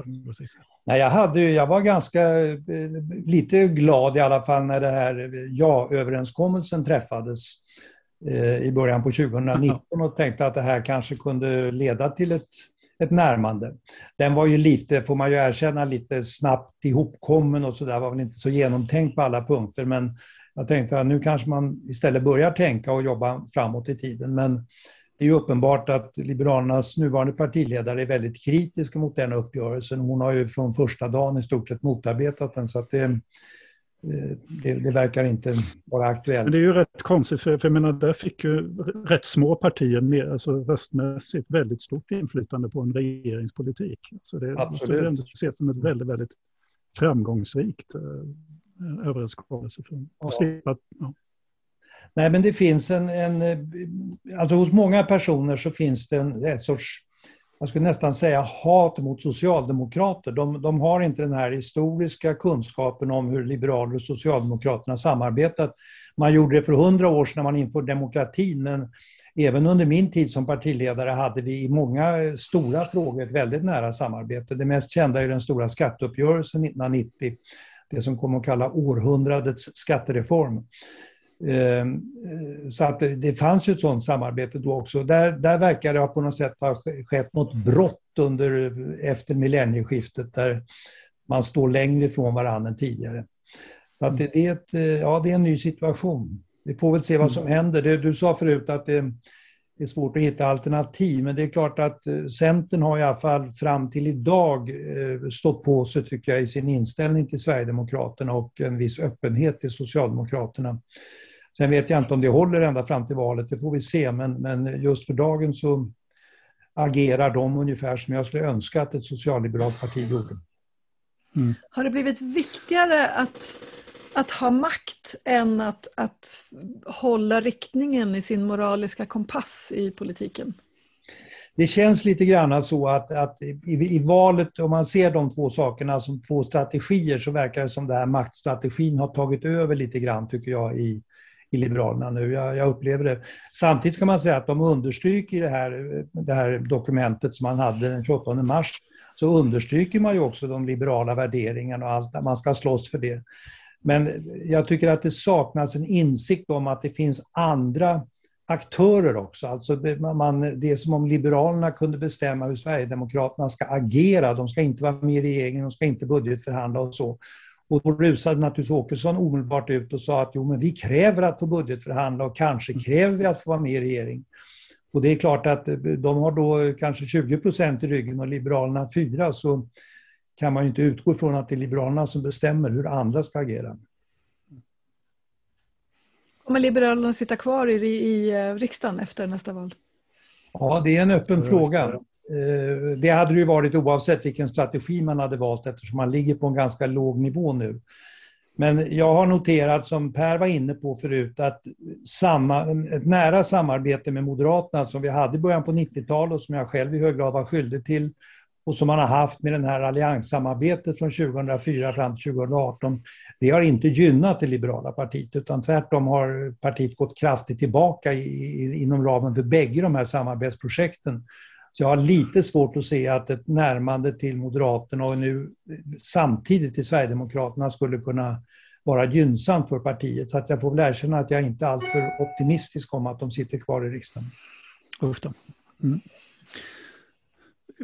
Nej, jag, hade, jag var ganska eh, lite glad i alla fall när det här ja-överenskommelsen träffades i början på 2019 och tänkte att det här kanske kunde leda till ett, ett närmande. Den var ju lite, får man ju erkänna, lite snabbt ihopkommen och så där, var väl inte så genomtänkt på alla punkter men jag tänkte att nu kanske man istället börjar tänka och jobba framåt i tiden. Men det är ju uppenbart att Liberalernas nuvarande partiledare är väldigt kritisk mot den uppgörelsen. Hon har ju från första dagen i stort sett motarbetat den. Så att det, Eh, det, det, verkar inte vara aktuellt. Men det är ju rätt konstigt, för, för jag menar, där fick ju rätt små partier med, alltså röstmässigt väldigt stort inflytande på en regeringspolitik. Så det måste ju ändå ses som ett väldigt, väldigt framgångsrikt eh, överenskommelse. För ja. slippa, ja. Nej, men det finns en, en... Alltså hos många personer så finns det en, en sorts jag skulle nästan säga hat mot socialdemokrater. De, de, har inte den här historiska kunskapen om hur liberaler och socialdemokraterna samarbetat. Man gjorde det för hundra år sedan när man införde demokratin, men även under min tid som partiledare hade vi i många stora frågor ett väldigt nära samarbete. Det mest kända är den stora skatteuppgörelsen 1990, det som kom att kalla århundradets skattereform. Ehm, eh, så att det fanns ju ett sådant samarbete då också. Där, där verkar det på något sätt ha skett något brott under, efter millennieskiftet där man står längre ifrån varandra än tidigare. Så att det, är ett, eh, ja, det är en ny situation. Vi får väl se vad som mm. händer. Det, du sa förut att det, det är svårt att hitta alternativ, men det är klart att eh, Centern har i alla fall fram till idag stått på sig, tycker jag, i sin inställning till Sverigedemokraterna och en viss öppenhet till Socialdemokraterna. Sen vet jag inte om det håller ända fram till valet, det får vi se. Men, men just för dagen så agerar de ungefär som jag skulle önska att ett socialliberalt parti gjorde. Mm. Har det blivit viktigare att, att ha makt än att, att hålla riktningen i sin moraliska kompass i politiken? det känns lite grann så att, att i, i, valet, om man ser de två sakerna som två strategier, så verkar det som den här maktstrategin har tagit över lite grann, tycker jag, i, i Liberalerna nu. Jag, jag, upplever det. Samtidigt ska man säga att de understryker i det här, det här dokumentet som man hade den 28 mars, så understryker man ju också de liberala värderingarna och allt, man ska slåss för det. Men jag tycker att det saknas en insikt om att det finns andra aktörer också. Alltså man, det är som om Liberalerna kunde bestämma hur Sverigedemokraterna ska agera. De ska inte vara med i regeringen, de ska inte budgetförhandla och så. Och då rusade naturligtvis Åkesson omedelbart ut och sa att jo, men vi kräver att få budgetförhandla och kanske kräver vi att få vara med i regering. Och det är klart att de har då kanske 20 procent i ryggen och Liberalerna 4 så kan man ju inte utgå från att det är Liberalerna som bestämmer hur andra ska agera. Kommer Liberalerna sitta kvar i, i eh, riksdagen efter nästa val? Ja, det är en öppen fråga. Eh, det hade det ju varit oavsett vilken strategi man hade valt eftersom man ligger på en ganska låg nivå nu. Men jag har noterat, som Per var inne på förut, att samma, ett nära samarbete med Moderaterna som vi hade i början på 90-talet och som jag själv i hög grad var skyldig till och som man har haft med den här allianssamarbetet från 2004 fram till 2018, det har inte gynnat det liberala partiet utan tvärtom har partiet gått kraftigt tillbaka i, i, inom ramen för bägge de här samarbetsprojekten. Så jag har lite svårt att se att ett närmande till Moderaterna och nu samtidigt till Sverigedemokraterna skulle kunna vara gynnsamt för partiet. Så att jag får väl erkänna att jag inte är alltför optimistisk om att de sitter kvar i riksdagen. Usch då. Mm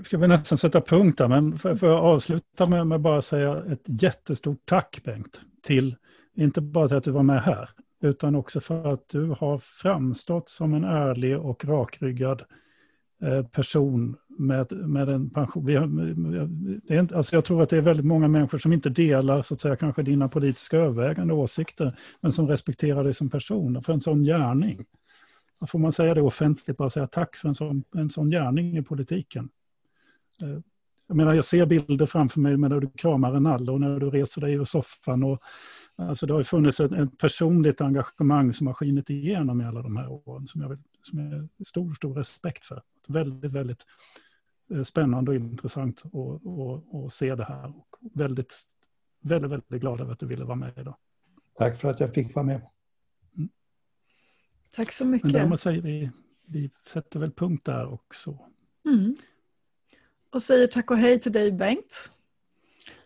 ska vi nästan sätta punkt där, men får jag avsluta med, med bara säga ett jättestort tack Bengt, till inte bara till att du var med här, utan också för att du har framstått som en ärlig och rakryggad eh, Eh, person med, med en pension. Vi, det är inte, alltså jag tror att det är väldigt många människor som inte delar så att säga, kanske dina politiska övervägande åsikter, men som respekterar dig som person för en sån gärning. Får man säga det offentligt, bara säga tack för en sån, en sån gärning i politiken. Eh, jag menar, jag ser bilder framför mig när du kramar Ronaldo och när du reser dig ur soffan. Och, alltså det har funnits ett, ett personligt engagemang som har skinit igenom i alla de här åren som jag, som jag har stor, stor respekt för. Väldigt, väldigt eh, spännande och intressant att se det här. Och väldigt, väldigt, väldigt glad över att du ville vara med idag. Tack för att jag fick vara med. Mm. Tack så mycket. Men därmed säger vi, vi sätter väl punkt där också. Mm och säger tack och hej till dig Bengt.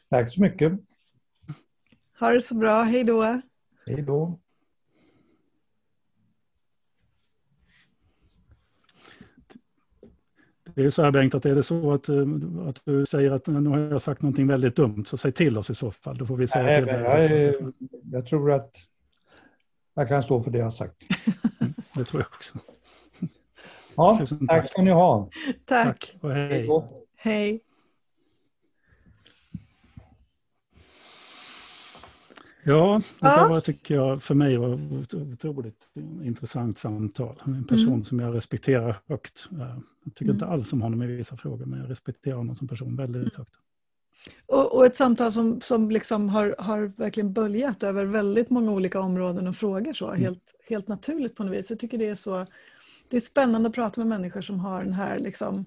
Tack så mycket. Ha det så bra, hej då. Hej då. Det är så här Bengt, att är det så att, eh, att du säger att nu har jag sagt någonting väldigt dumt, så säg till oss i så fall. Då får vi säga Nej, till jag, är, jag tror att jag kan stå för det jag har sagt. Det tror jag också. Ja, tack ska ni ha. Tack. tack och hej. Hej. Ja, det ja. var tycker jag för mig var ett otroligt intressant samtal. En person mm. som jag respekterar högt. Jag tycker mm. inte alls om honom i vissa frågor, men jag respekterar honom som person väldigt mm. högt. Och, och, ett samtal som, som liksom har, har verkligen böljat över väldigt många olika områden och frågor. Så, mm. helt, helt naturligt på något vis. Jag tycker det är så det är spännande att prata med människor som har den här liksom,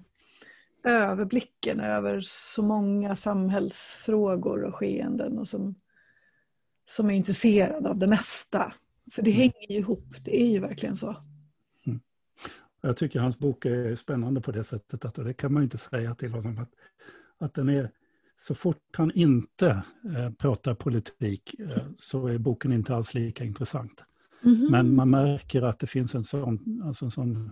överblicken över så många samhällsfrågor och skeenden och som, som är intresserade av det mesta. För det mm. hänger ju ihop, det är ju verkligen så. Mm. Jag tycker hans bok är spännande på det sättet att, och det kan man ju inte säga till honom, att, att den är så fort han inte eh, pratar politik eh, så är boken inte alls lika intressant. Mm -hmm. Men man märker att det finns en sån, alltså en sån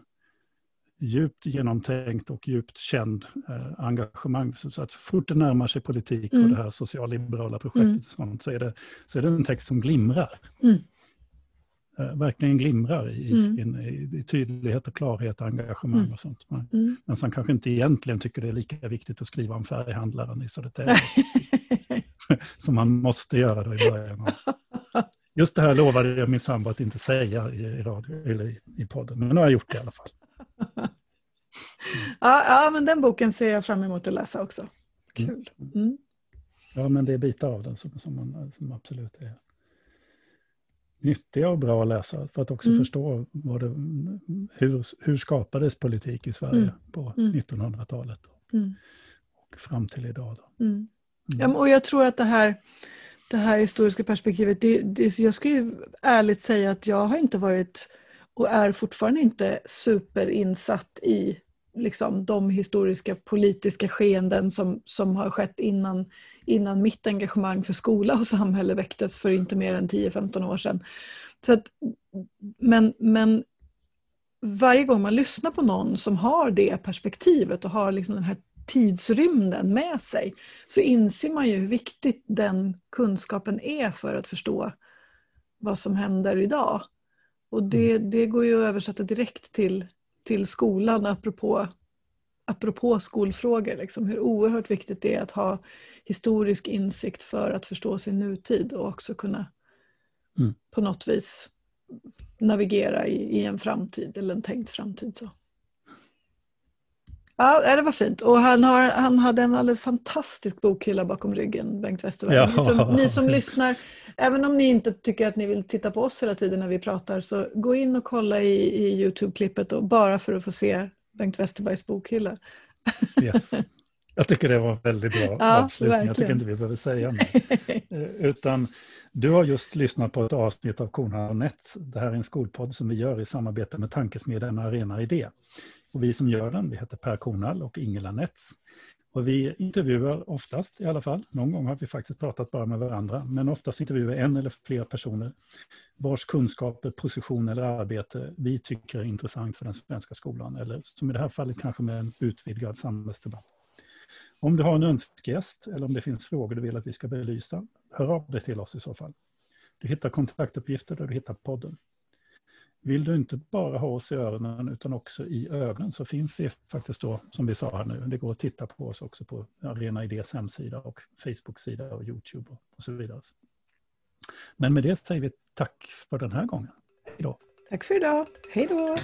djupt genomtänkt och djupt känd eh, engagemang. Så, så, att så fort det närmar sig politik mm. och det här socialliberala projektet mm. sånt, så, är det, så är det en text som glimrar. Mm. Eh, verkligen glimrar i, mm. sin, i, i, tydlighet och klarhet och engagemang mm. och sånt. Men, mm. men som kanske inte egentligen tycker det är lika viktigt att skriva om färghandlaren i Södertälje. som man måste göra då i början. Just det här lovade jag min sambo att inte säga i, i, radio, eller i, i podden, men nu har jag gjort det i alla fall. Ja, ja, men den boken ser jag fram emot att läsa också. Mm. Kul. Mm. Ja, men det är bitar av den som, som, man, som absolut är nyttiga och bra att läsa för att också mm. förstå vad det, hur, hur skapades politik i Sverige mm. på 1900-talet mm. och fram till idag. Ja, och jag tror att det här, det här historiska perspektivet, det, det, jag ska ju ärligt säga att jag har inte varit och är fortfarande inte superinsatt i liksom, de historiska politiska skeenden som, som har skett innan, innan mitt engagemang för skola och samhälle väcktes för inte mer än 10-15 år sedan. Så att, men, men varje gång man lyssnar på någon som har det perspektivet och har liksom den här tidsrymden med sig så inser man ju hur viktigt den kunskapen är för att förstå vad som händer idag. Och det, mm. det går ju att översätta direkt till, till skolan apropå, apropå skolfrågor. Liksom, hur oerhört viktigt det är att ha historisk insikt för att förstå sin nutid och också kunna mm. på något vis navigera i, i, en framtid eller en tänkt framtid. Så. Ja, det var fint. Och han, har, han hade en alldeles fantastisk bokhylla bakom ryggen, Bengt Westerberg. Ja. Ni, som, ni som lyssnar, även om ni inte tycker att ni vill titta på oss hela tiden när vi pratar, så gå in och kolla i, i Youtube-klippet bara för att få se Bengt Westerbergs bokhylla. Yes. Jag tycker det var väldigt bra ja, avslutning. Verkligen. Jag tycker inte vi behöver säga mer. Eh, utan du har just lyssnat på ett avsnitt av Korna och Nets. Det här är en skolpodd som vi gör i samarbete med tankesmedjan Arena Idé. Och vi som gör den, vi heter Per Kornall och Ingela Nets. Och vi intervjuar oftast i alla fall, någon gång har vi faktiskt pratat bara med varandra, men oftast intervjuar en eller flera personer vars kunskaper, position eller arbete vi tycker är intressant för den svenska skolan, eller som i det här fallet kanske med en utvidgad samhällsdebatt. Om du har en önskegäst eller om det finns frågor du vill att vi ska belysa, hör av dig till oss i så fall. Du hittar kontaktuppgifter där du hittar podden. Vill du inte bara ha oss i öronen utan också i ögonen så finns vi faktiskt då, som vi sa här nu, det går att titta på oss också på Arena Idés hemsida och Facebook-sida och YouTube och så vidare. Men med det säger vi tack för den här gången. Hej då! Tack för idag. Hej då!